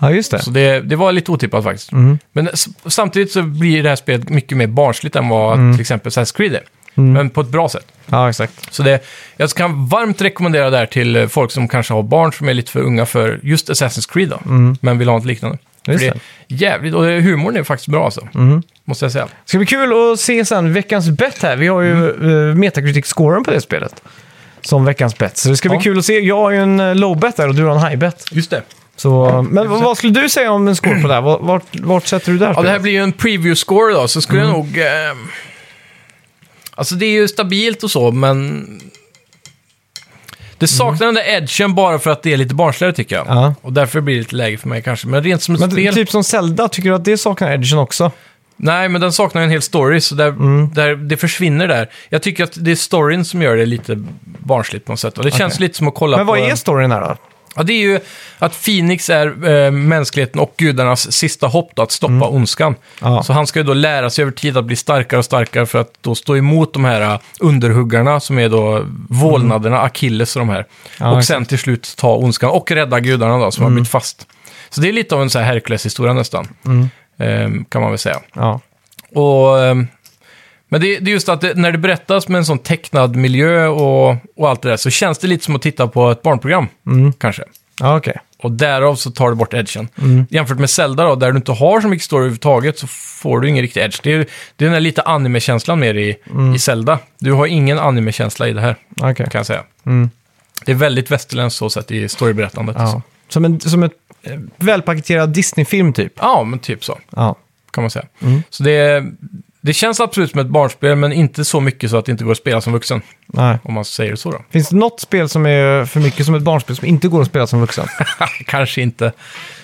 Ja, just det. Så det, det var lite otippat faktiskt. Mm. Men s- samtidigt så blir det här spelet mycket mer barnsligt än vad Mm. till exempel Assassin's Creed är. Men på ett bra sätt. Ja, exakt. Så det, jag kan varmt rekommendera det här till eh, folk som kanske har barn som är lite för unga för just Assassin's Creed då. Men vill ha något liknande. För Mm. Just det är jävligt, och humorn är faktiskt bra alltså. Mm. Måste jag säga. Det ska bli kul att se sen veckans bett här. Vi har ju Mm. eh, Metacritic-scoren på det spelet. Som veckans bett. Så det ska bli Ja. kul att se. Jag har ju en eh, low bet där och du har en high bet. Just det. Så, men vad vad skulle du säga om en score på det här? Vart, vart, vart sätter du där? Ja, det här blir ju en preview-score då, så skulle Mm. jag nog... Eh, alltså det är ju stabilt och så, men... Det saknar den där edgen bara för att det är lite barnsligare tycker jag. Mm. Ja. Och därför blir det lite lägre för mig kanske. Men rent som ett Men spel... typ som Zelda, tycker du att det saknar edgen också? Nej, men den saknar ju en hel story, så där, Mm. där, det försvinner där. Jag tycker att det är storyn som gör det lite barnsligt på något sätt. Och det känns Okej. lite som att kolla Men på... vad är storyn här då? Ja, det är ju att Phoenix är eh, mänskligheten och gudarnas sista hopp då, att stoppa ondskan. Mm. Ja. Så han ska ju då lära sig över tid att bli starkare och starkare för att då stå emot de här eh, underhuggarna som är då vålnaderna, Achilles och de här. Mm. Ja, och. Mm. sen till slut ta ondskan och rädda gudarna då som har blivit fast. Så det är lite av en så här Hercules-historia nästan, Mm. Eh, kan man väl säga. Ja. Och, ehm, men det, det är just att det, när det berättas med en sån tecknad miljö och, och allt det där så känns det lite som att titta på ett barnprogram, Mm. kanske. Ja, okej. Och därav så tar du bort edgen. Mm. Jämfört med Zelda då, där du inte har så mycket story överhuvudtaget så får du ingen riktig edge. Det är, det är den där lite anime-känslan mer i, Mm. i Zelda. Du har ingen anime-känsla i det här, Okej. kan jag säga. Mm. Det är väldigt västerländskt så sett i storyberättandet. Ja. Som en som ett välpaketerad Disney-film typ. ja, men typ så Ja. kan man säga. Mm. Så det det det känns absolut som ett barnspel, men inte så mycket så att det inte går att spela som vuxen. Nej. Om man säger så då. Finns det något spel som är för mycket som ett barnspel som inte går att spela som vuxen? Kanske inte.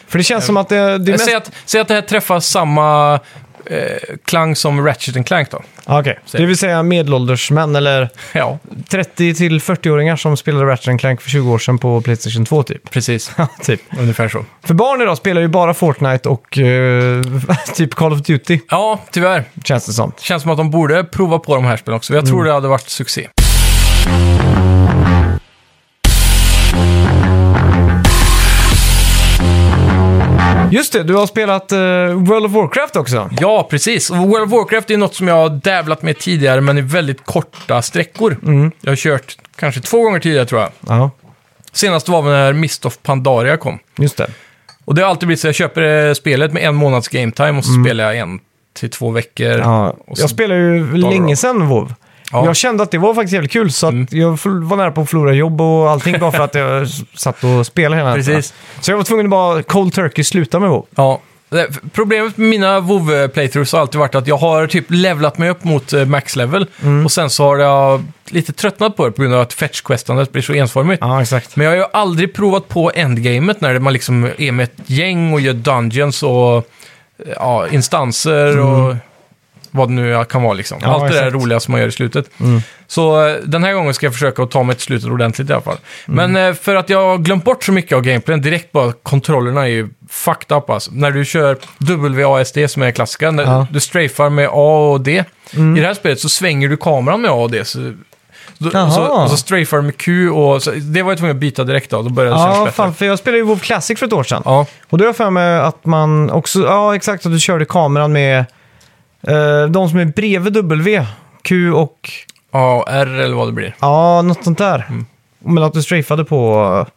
För det känns som att det, det är mest... Säg, att, säg att det här träffar samma eh, klang som Ratchet and Clank då. Ah, Okej, det vill säga medelålders män eller Ja, 30 till 40-åringar som spelade Ratchet Clank för 20 år sedan på Playstation 2 typ. precis. Typ. Ungefär så. För barn idag spelar ju bara Fortnite och eh, typ Call of Duty, Ja, tyvärr. känns det som. Känns som att de borde prova på de här spelen också. Jag tror det hade varit succé. Just det, du har spelat eh, World of Warcraft också. Ja, precis. Och World of Warcraft är något som jag har tävlat med tidigare, men i väldigt korta sträckor. Jag har kört kanske två gånger tidigare tror jag. Ja, Senast var när Mist of Pandaria kom. just det. Och det har alltid blivit så jag köper eh, spelet med en månads game time och så spelar jag en till två veckor. Ja, Och så- jag spelade ju länge sedan WoW. Ja. Mm. Jag kände att det var faktiskt jävligt kul, så att jag var nära på att förlora jobb och allting bara för att jag satt och spelade hela. Precis. Så jag var tvungen att bara cold turkey sluta med WoW. Ja. Det- Problemet med mina WoW playthroughs har alltid varit att jag har typ levlat mig upp mot eh, max level Mm. och sen så har jag lite tröttnat på det på grund av att fetch-questandet blir så ensformigt. Ja, exakt. Men jag har ju aldrig provat på endgamet när man liksom är med ett gäng och gör dungeons och eh, ja, instanser och vad det nu kan vara liksom. Mm. Ja, Allt det där exakt. Mm. roliga som man gör i slutet. Så eh, den här gången ska jag försöka att ta mig till slutet ordentligt i alla fall. Mm. Men eh, för att jag har glömt bort så mycket av gameplayen, direkt bara kontrollerna är ju fucked up alltså. När du kör WASD som är klassiska, när Ja. du strafar med A och D. I det här spelet så svänger du kameran med A och D. Så, då, Jaha. så, och så strafar du med Q och så, det var jag tvungen att byta direkt då, då började det kännas Ja, bättre. fan, för jag spelade ju WoW Classic för ett år sedan. Ja, Och då har jag för mig att man också, ja exakt, att du körde kameran med eh, de som är bredvid W, Q och, A, R eller vad det blir. ja, något sånt där. Men att du strafade på eh,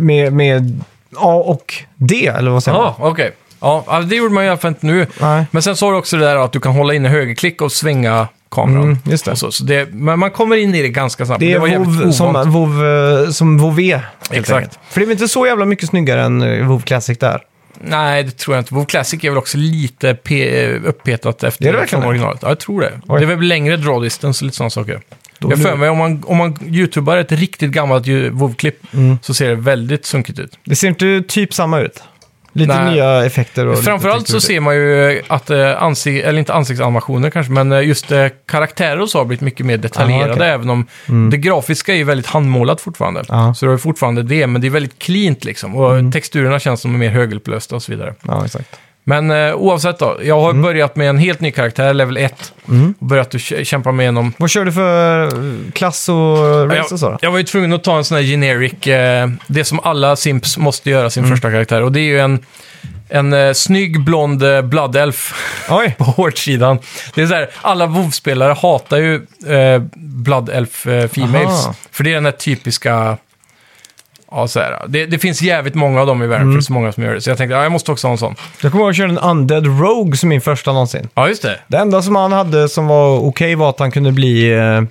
med, med A och D, eller vad säger man? Ja, okej. Ja, ja, det gjorde man i alla fall inte nu. Nej. Men sen så har du också det där att du kan hålla inne högerklick och svänga kameran. Mm, just det. Och så, så det, men man kommer in i det ganska snabbt. Det är var jävligt WoW som. WoW, eh, som WoW Exakt. enkelt. För det är inte så jävla mycket snyggare än WoW Classic där? Nej, det tror jag inte. WoW Classic är väl också lite pe- uppetat efter Är det verkligen från det? originalet. Ja, jag tror det. Oj. Det är väl längre draw distance och lite sådana saker. Då jag för mig, om man, om man youtubar ett riktigt gammalt WoW-klipp Mm. så ser det väldigt sunkigt ut. Det ser inte typ samma ut. Lite Nej. nya effekter och... Framförallt så ser man ju att, eh, ansik- eller inte ansiktsanimationer kanske, men eh, just eh, karaktärer och så har blivit mycket mer detaljerade, Aha, okej. även om det grafiska är ju väldigt handmålat fortfarande. Ja. Så det ju fortfarande det, men det är väldigt cleant liksom. Och Mm. texturerna känns som mer högupplösta och så vidare. Ja, exakt. Men eh, oavsett då, jag har börjat med en helt ny karaktär, level 1, Mm. och börjat att kä- kämpa mig igenom. Vad kör du för eh, klass och race och så Jag, då? jag var ju tvungen att ta en sån här generic, eh, det som alla simps måste göra Mm. sin första karaktär. Och det är ju en, en eh, snygg blond eh, blood elf. Oj! på hårdsidan. Det är så här, alla WoW-spelare hatar ju eh, Blood Elf eh, Females. Aha. För det är den här typiska... Ja, så här, det, det finns jävligt många av dem i världen, för det är så många som gör det. Så jag tänkte, ja, jag måste också ha en sån. Jag kommer ihåg att jag körde en Undead Rogue som min första någonsin. Ja, just det. Det enda som han hade som var okej var att han kunde bli, eh,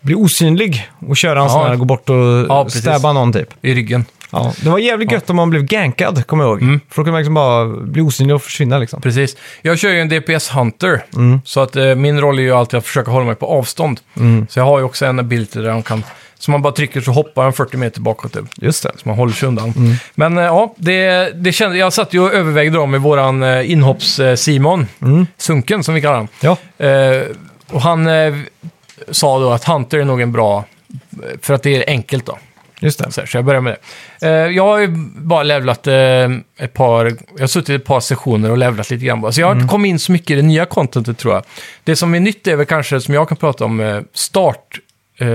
bli osynlig och köra en sån här, gå bort och Ja, precis. någon typ. I ryggen. Ja, det var jävligt gött om man blev gankad, kommer jag ihåg. Mm. För då kunde man liksom bara bli osynlig och försvinna liksom. Precis. Jag kör ju en DPS Hunter, Mm. så att eh, min roll är ju alltid att försöka hålla mig på avstånd. Mm. Så jag har ju också en ability där de kan... Så man bara trycker så hoppar han 40 meter bakåt. Typ. Just det. Så man håller sig undan. Mm. Men eh, ja, det, det kände, jag satt ju och övervägde då med våran eh, inhopps-Simon, Mm. Sunken som vi kallar honom. Ja, Eh, och han eh, sa då att Hunter är nog en bra, för att det är enkelt då. just det. Så, här, så jag börjar med det. Eh, jag har ju bara levlat eh, ett par, jag har suttit ett par sessioner och levlat lite grann bara. Så jag har inte kommit in så mycket i det nya contentet tror jag. Det som är nytt är väl kanske, som jag kan prata om, eh, start, eh,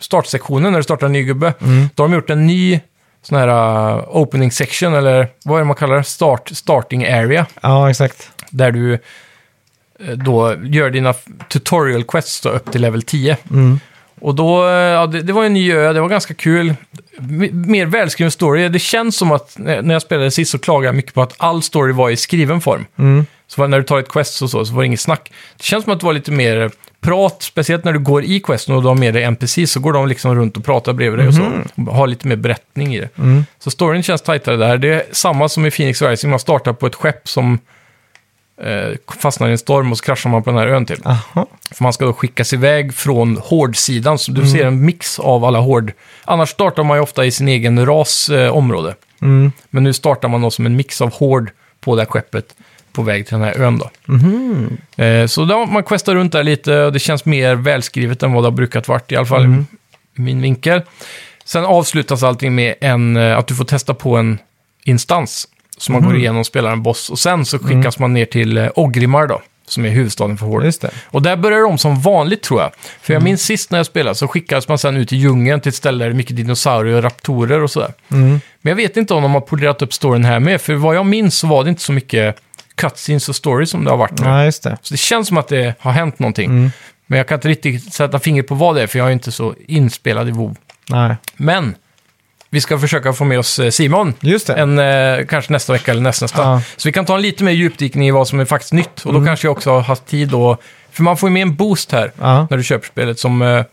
startsektionen när du startar en ny gubbe. Då har de gjort en ny sån här uh, opening section, eller vad är det man kallar det? Start, starting area. Ja, exakt. Där du eh, då gör dina tutorial quests då upp till level 10. Mm. Och då, eh, ja, det, det var en ny ö, det var ganska kul. M- mer välskriven story. Det känns som att när när jag spelade sist så klagade jag mycket på att all story var i skriven form. Mm. Så när du tar ett quest och så, så var det inget snack. Det känns som att det var lite mer prat, speciellt när du går i questen och du har med dig NPC så går de liksom runt och pratar bredvid dig och så. Och har lite mer berättning i det. Mm. Så storyn känns tajtare där. Det är samma som i Phoenix Rising, man startar på ett skepp som eh, fastnar i en storm och så kraschar man på den här ön typ. Aha. För man ska då skickas iväg från hårdsidan, så du ser en mix av alla hård... Annars startar man ju ofta i sin egen ras eh, område. Mm. Men nu startar man då som en mix av hård på det här skeppet på väg till den här ön då. Eh, så då, man questar runt där lite och det känns mer välskrivet än vad det har brukat varit, i alla fall i min vinkel. Sen avslutas allting med en, eh, att du får testa på en instans. Så man går igenom och spelar en boss. Och sen så skickas man ner till eh, Ogrimar då, som är huvudstaden för Horde. Och där börjar de som vanligt tror jag. För jag minns sist när jag spelade så skickades man sen ut i djungeln till ett ställe där det är mycket dinosaurier och raptorer och sådär. Men jag vet inte om de har polerat upp storyn här med, för vad jag minns så var det inte så mycket cutscenes och stories som det har varit nu. Ja, just det. Så det känns som att det har hänt någonting. Men jag kan inte riktigt sätta fingret på vad det är, för jag är inte så inspelad i WoW. Nej. Men vi ska försöka få med oss eh, Simon. Just det. En, eh, kanske nästa vecka eller nästnästa. Ja. Mm. Så vi kan ta en lite mer djupdykning i vad som är faktiskt nytt. Och då kanske jag också har haft tid då. För man får ju med en boost här Ja. när du köper spelet som eh,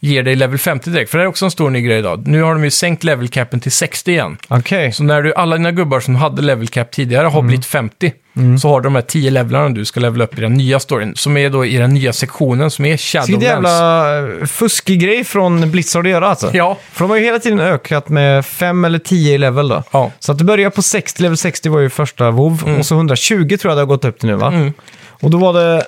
ger dig level 50 direkt. För det är också en stor ny grej idag. Nu har de ju sänkt level capen till 60 igen. Okej. Så när du, alla dina gubbar som hade level cap tidigare Mm. har blivit 50, så har du de här 10 levlarna du ska levela upp i den nya storyn. Som är då i den nya sektionen som är Vilken Shadowlands. jävla eh, fuskig grej från Blizzard att göra alltså. Ja, För de har ju hela tiden ökat med 5 eller 10 i level då. ja. Så att det börjar på 60, level 60 var ju första WoW Mm. och så 120 tror jag det har gått upp till nu va? Och då var det,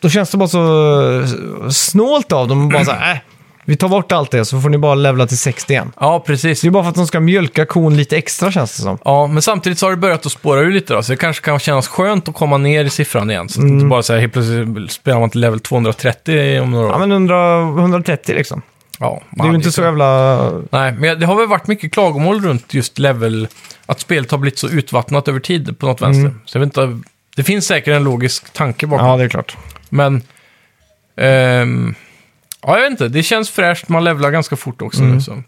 då känns det bara så eh, snålt av dem. Bara så här, äh, vi tar bort allt det så får ni bara levla till 60 igen. ja, precis. Det är bara för att de ska mjölka kon lite extra känns det som. Ja, men samtidigt så har det börjat att spåra ur lite då, så det kanske kan kännas skönt att komma ner i siffran igen. Så att Mm. inte bara så här, helt plötsligt spelar man till level 230 om några år. Ja men 100, 130 liksom. Ja, Det är ju inte så jävla... Nej, men det har väl varit mycket klagomål runt just level, att spelet har blivit så utvattnat över tid på något vänster. Så jag vet inte, det finns säkert en logisk tanke bakom. Mm. Ja det är klart. Men... ehm, ja, jag vet inte. Det känns fräscht. Man levlar ganska fort också Mm. nu. Så.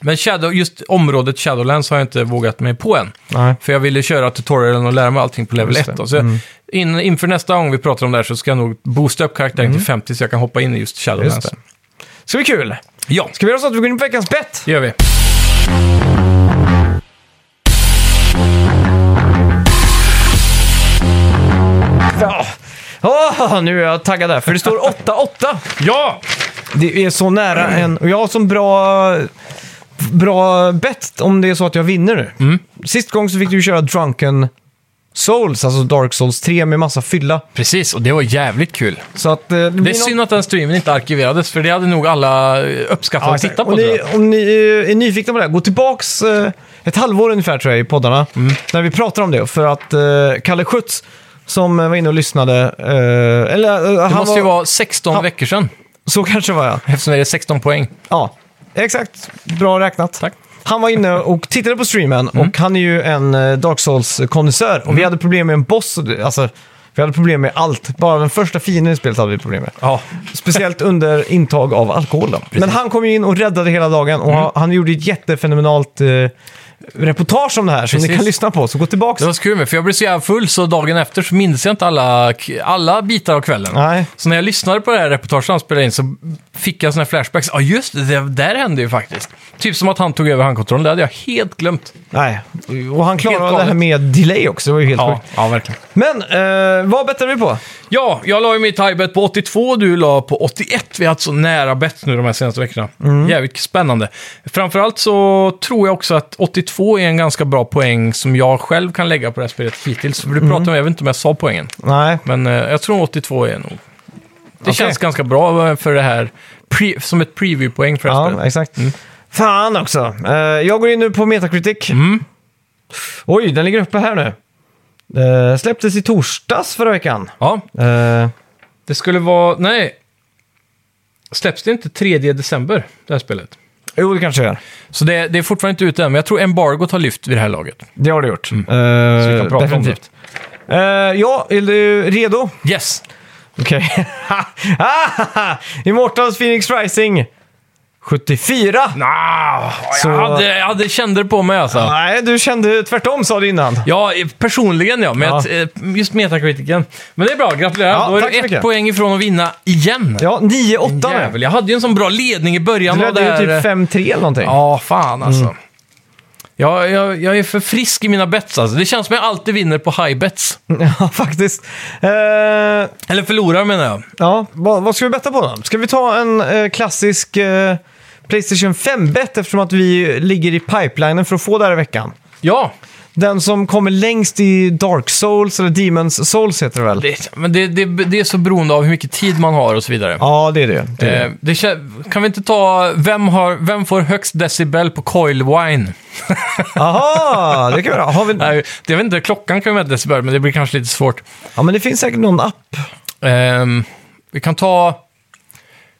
Men Shadow, just området Shadowlands har jag inte vågat mig på än. Nej. För jag ville köra tutorialen och lära mig allting på level Just 1. det. Då. Så Mm. in, inför nästa gång vi pratar om det här så ska jag nog boosta upp karaktären till 50 så jag kan hoppa in i just Shadowlands. Just det. Ska bli kul. Ja, Ska vi göra så att vi går in på veckans bett? det gör vi. Ja. Åh, nu är jag taggad där, för det står 8-8. Ja! Det är så nära en... Och jag har som bra, bra bett om det är så att jag vinner nu. Mm. Sist gång så fick du köra Drunken Souls, alltså Dark Souls 3 med massa fylla. Precis, och det var jävligt kul. Så att, eh, det, är synd att den streamen inte arkiverades, för det hade nog alla uppskattat Ja, att titta på. om, ni, om ni eh, är nyfikna på det, här, gå tillbaks eh, ett halvår ungefär tror jag i poddarna. Mm. När vi pratar om det. För att eh, Kalle Schütz, som var inne och lyssnade, eh, eller eh, Det han måste ju var, vara 16 Ja. veckor sedan, så kanske var jag. eftersom det är 16 poäng. Ja, exakt. Bra räknat. Tack. Han var inne och tittade på streamen och han är ju en eh, Dark Souls-konnässör. Och vi hade problem med en boss, och det- alltså vi hade problem med allt. Bara den första fienden i spelet hade vi problem med. Ja, Speciellt under intag av alkohol då. Men han kom ju in och räddade hela dagen och han, han gjorde ett jättefenomenalt eh, reportage om det här som ni Precis. kan lyssna på. Så gå tillbaka. det var så kul med, för jag blev så jävla full så dagen efter så minns jag inte alla, alla bitar av kvällen. Nej, Så när jag lyssnade på det här reportaget han spelade in så fick jag såna här flashbacks. Ja, just det, det där hände ju faktiskt. Typ som att han tog över handkontrollen, det hade jag helt glömt. nej. Och han klarade det här med delay också, det var ju helt Ja, sjukt. ja verkligen. Men, eh, vad bettade vi på? Ja, jag la ju mitt highbet på 82 och du la på 81. Vi har haft så nära bett nu de här senaste veckorna. Jävligt spännande. Framförallt så tror jag också att 82 är en ganska bra poäng som jag själv kan lägga på det här spelet hittills. För du pratade om, jag vet inte om jag sa poängen, Nej, men eh, jag tror 82 är nog... Det Okej. känns ganska bra för det här, pre, som ett preview-poäng för det här ja, spelet. exakt. Fan också. Eh, jag går in nu på Metacritic. Mm. Oj, den ligger uppe här nu. Uh, släpptes i torsdags förra veckan. Ja, Eh, det skulle vara... Nej. Släpps det inte 3 december, det här spelet? Jo, det kanske gör. Så det, det är fortfarande inte ute än, men jag tror embargot har lyft vid det här laget. Det har det gjort. Mm. Eh, Så vi kan prata om definitivt. Eh, ja, är du redo? Yes! Okej. Immortals Phoenix Rising 74. Nah, Så- jag, hade, jag hade kände det på mig alltså. Nej, du kände tvärtom sa du innan. Ja, personligen ja, men Ja. att, eh, just metakritiken. Men det är bra, gratulerar. Ja, Då är tack du så ett mycket. poäng ifrån att vinna igen. Ja, 9-8 nu. Jävel, jag hade ju en sån bra ledning i början Du av ledde ju här. typ 5-3 eller någonting. Ja, fan alltså. Jag, jag, jag är för frisk i mina bets alltså. Det känns som jag alltid vinner på high bets. Ja, faktiskt. Eh, Eller förlorar menar jag. ja, vad, vad ska vi betta på då? Ska vi ta en eh, klassisk eh, Playstation 5-bet eftersom att vi ligger i pipelinen för att få det här i veckan? Ja, Den som kommer längst i Dark Souls, eller Demons Souls heter det väl? det, men det, det, det är så beroende av hur mycket tid man har och så vidare. Ja, det är det. det, är Eh, det. det kä- kan vi inte ta, vem, har, vem får högst decibel på coil wine? Aha, det kan vi ha. har vi... Nej, det, jag vet inte, klockan kan vi mäta decibel, men det blir kanske lite svårt. Ja, men det finns säkert någon app. Ehm, vi kan ta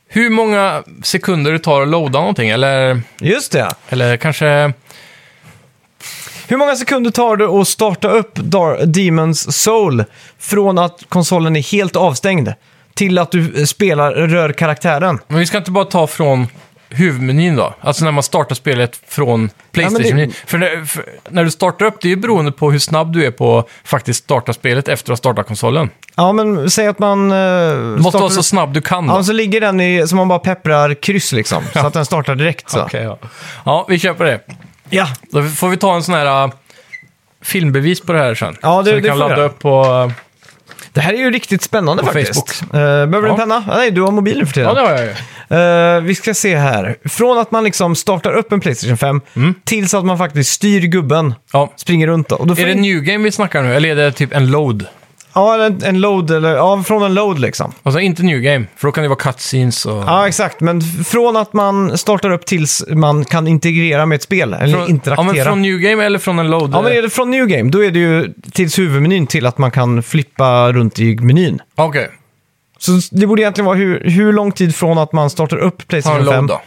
hur många sekunder det tar att loada någonting, eller, Just det. eller kanske... Hur många sekunder tar det att starta upp Dar- Demons Soul från att konsolen är helt avstängd till att du spelar, rör karaktären? Men vi ska inte bara ta från huvudmenyn då? Alltså när man startar spelet från Playstation. det- för, när, för när du startar upp, det är ju beroende på hur snabb du är på att faktiskt starta spelet efter att ha startat konsolen. Ja, men säg att man... Uh, Du måste vara så snabb du kan då. Ja, så ligger den i, så man bara pepprar kryss liksom, så att den startar direkt så. Okej, ja. ja, vi köper det. Ja, Då får vi ta en sån här uh, filmbevis på det här sen. Ja, det- så vi det kan vi ladda upp på... Uh, det här är ju riktigt spännande På faktiskt. Uh, behöver du Ja. en penna? Ah, nej, du har mobilen för tiden. ja, det har jag ju. Eh, vi ska se här. Från att man liksom startar upp en Playstation 5 tills att man faktiskt styr gubben, Ja. springer runt. Då. Och då får Är det in- new game vi snackar nu, eller är det typ en load? Ja, en, en load, eller ja, från en load liksom. Alltså inte new game, för då kan det vara cutscenes och... Ja, exakt. Men från att man startar upp tills man kan integrera med ett spel, eller från, ja, interaktera. men från new game eller från en load? Ja, men är det från New Game, då är det ju tills huvudmenyn till att man kan flippa runt i menyn. Okej, Så det borde egentligen vara hur, hur lång tid från att man startar upp Playstation load 5 då.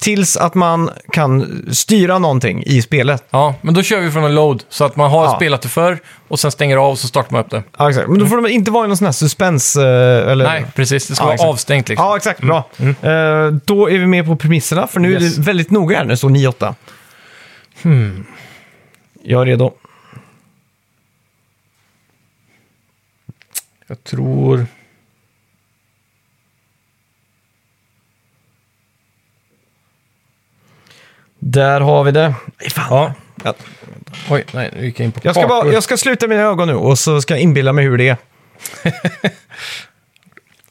Tills att man kan styra någonting i spelet. Ja, men då kör vi från en load, så att man har Ja. spelat det förr och sen stänger av och så startar man upp det. Ja, exakt. Men då får det inte vara i någon sån här suspens... eh, Eller... Nej, precis. Det ska Ja, vara exakt. avstängt liksom. Ja, exakt. Bra. Eh, då är vi med på premisserna, för nu är Yes. det väldigt noga här när det står 9-8. Hmm. Jag är redo. Jag tror... Där har vi det. Nej, fan. Ja. Ja. Oj, nej, nu gick jag in på Jag, ska bara, jag ska sluta mina ögon nu och så ska jag inbilla mig hur det är.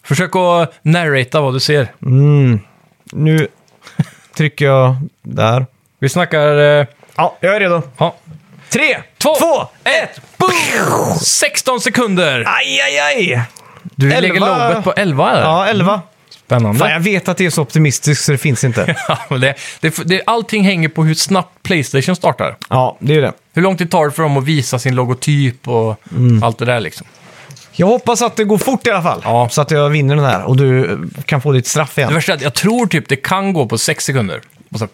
Försök att narrata vad du ser. Nu trycker jag där. Vi snackar... Eh, Ja, jag är redo. ja. Tre, Två, två, ett, boom! 16 sekunder! aj, aj, aj! Du elva. lägger lobbet på 11 eller? Ja, elva. Spännande. Fan, jag vet att det är så optimistiskt så det finns inte. Ja, men det, det, det, allting hänger på hur snabbt Playstation startar. Ja, det är det. Hur lång tid tar det för dem att visa sin logotyp och Mm. allt det där liksom. Jag hoppas att det går fort i alla fall. Ja. Så att jag vinner den här och du kan få ditt straff Det igen. värsta är att jag tror typ det kan gå på 6 sekunder. Och så.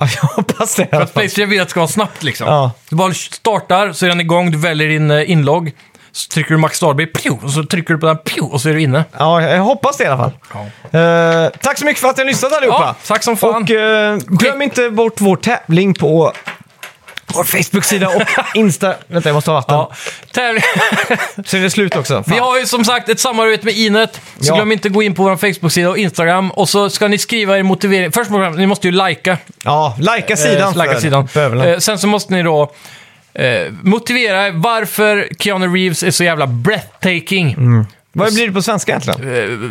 Ja, jag hoppas det för att. Playstation vill att det ska vara snabbt liksom. Ja. Du bara startar, så är den igång, du väljer din eh, inlogg. Så trycker du Max Starby, pju, och så trycker du på den, pju, och så är du inne. Ja, jag hoppas det i alla fall. Eh, tack så mycket för att ni lyssnade allihopa. Ja, tack som fan. Och eh, glöm inte bort vår tävling på vår Facebook-sida och Insta... Vänta, jag måste ha vatten. Ja. Tävling. Så är det slut också. Fan. Vi har ju som sagt ett samarbete med Inet, så Ja. glöm inte gå in på vår Facebook-sida och Instagram. Och så ska ni skriva er motivering. Först och främst, ni måste ju likea Ja, likea sidan. Eh, likea för sidan. bövelen. Eh, sen så måste ni då eh, motivera varför Keanu Reeves är så jävla breathtaking. Mm. Vad blir det på svenska egentligen? Eh,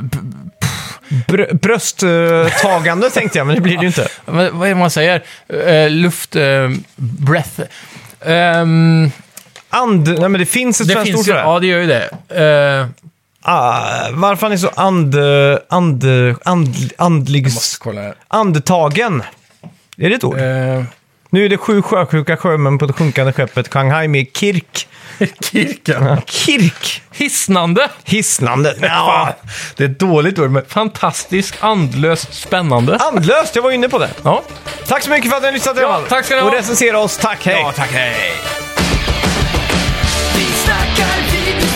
Br- brösttagande tänkte jag, men det blir det ju inte. vad, vad är det man säger? Eh, luft... Eh, breath... Ehm, And... Nej, men det finns ett det svenskt ord finns för ju, det. ja det gör ju det. Eh, Ah, varför han är så and... and, and andlig... jag måste kolla här. Andetagen. Är det ett ord? Eh, Nu är det sju sjösjuka sjömän på det sjunkande skeppet Shanghai med Kirk. Kirka. Kirk! Hisnande. Hisnande. Ja, det är ett dåligt ord, men fantastiskt andlöst spännande. Andlöst, jag var inne på det. Ja, Tack så mycket för att ni har lyssnat. i Ja, alla fall. tack ska ni ha. Och recensera oss. Tack, hej! ja tack, hej. Vi snackar videospel,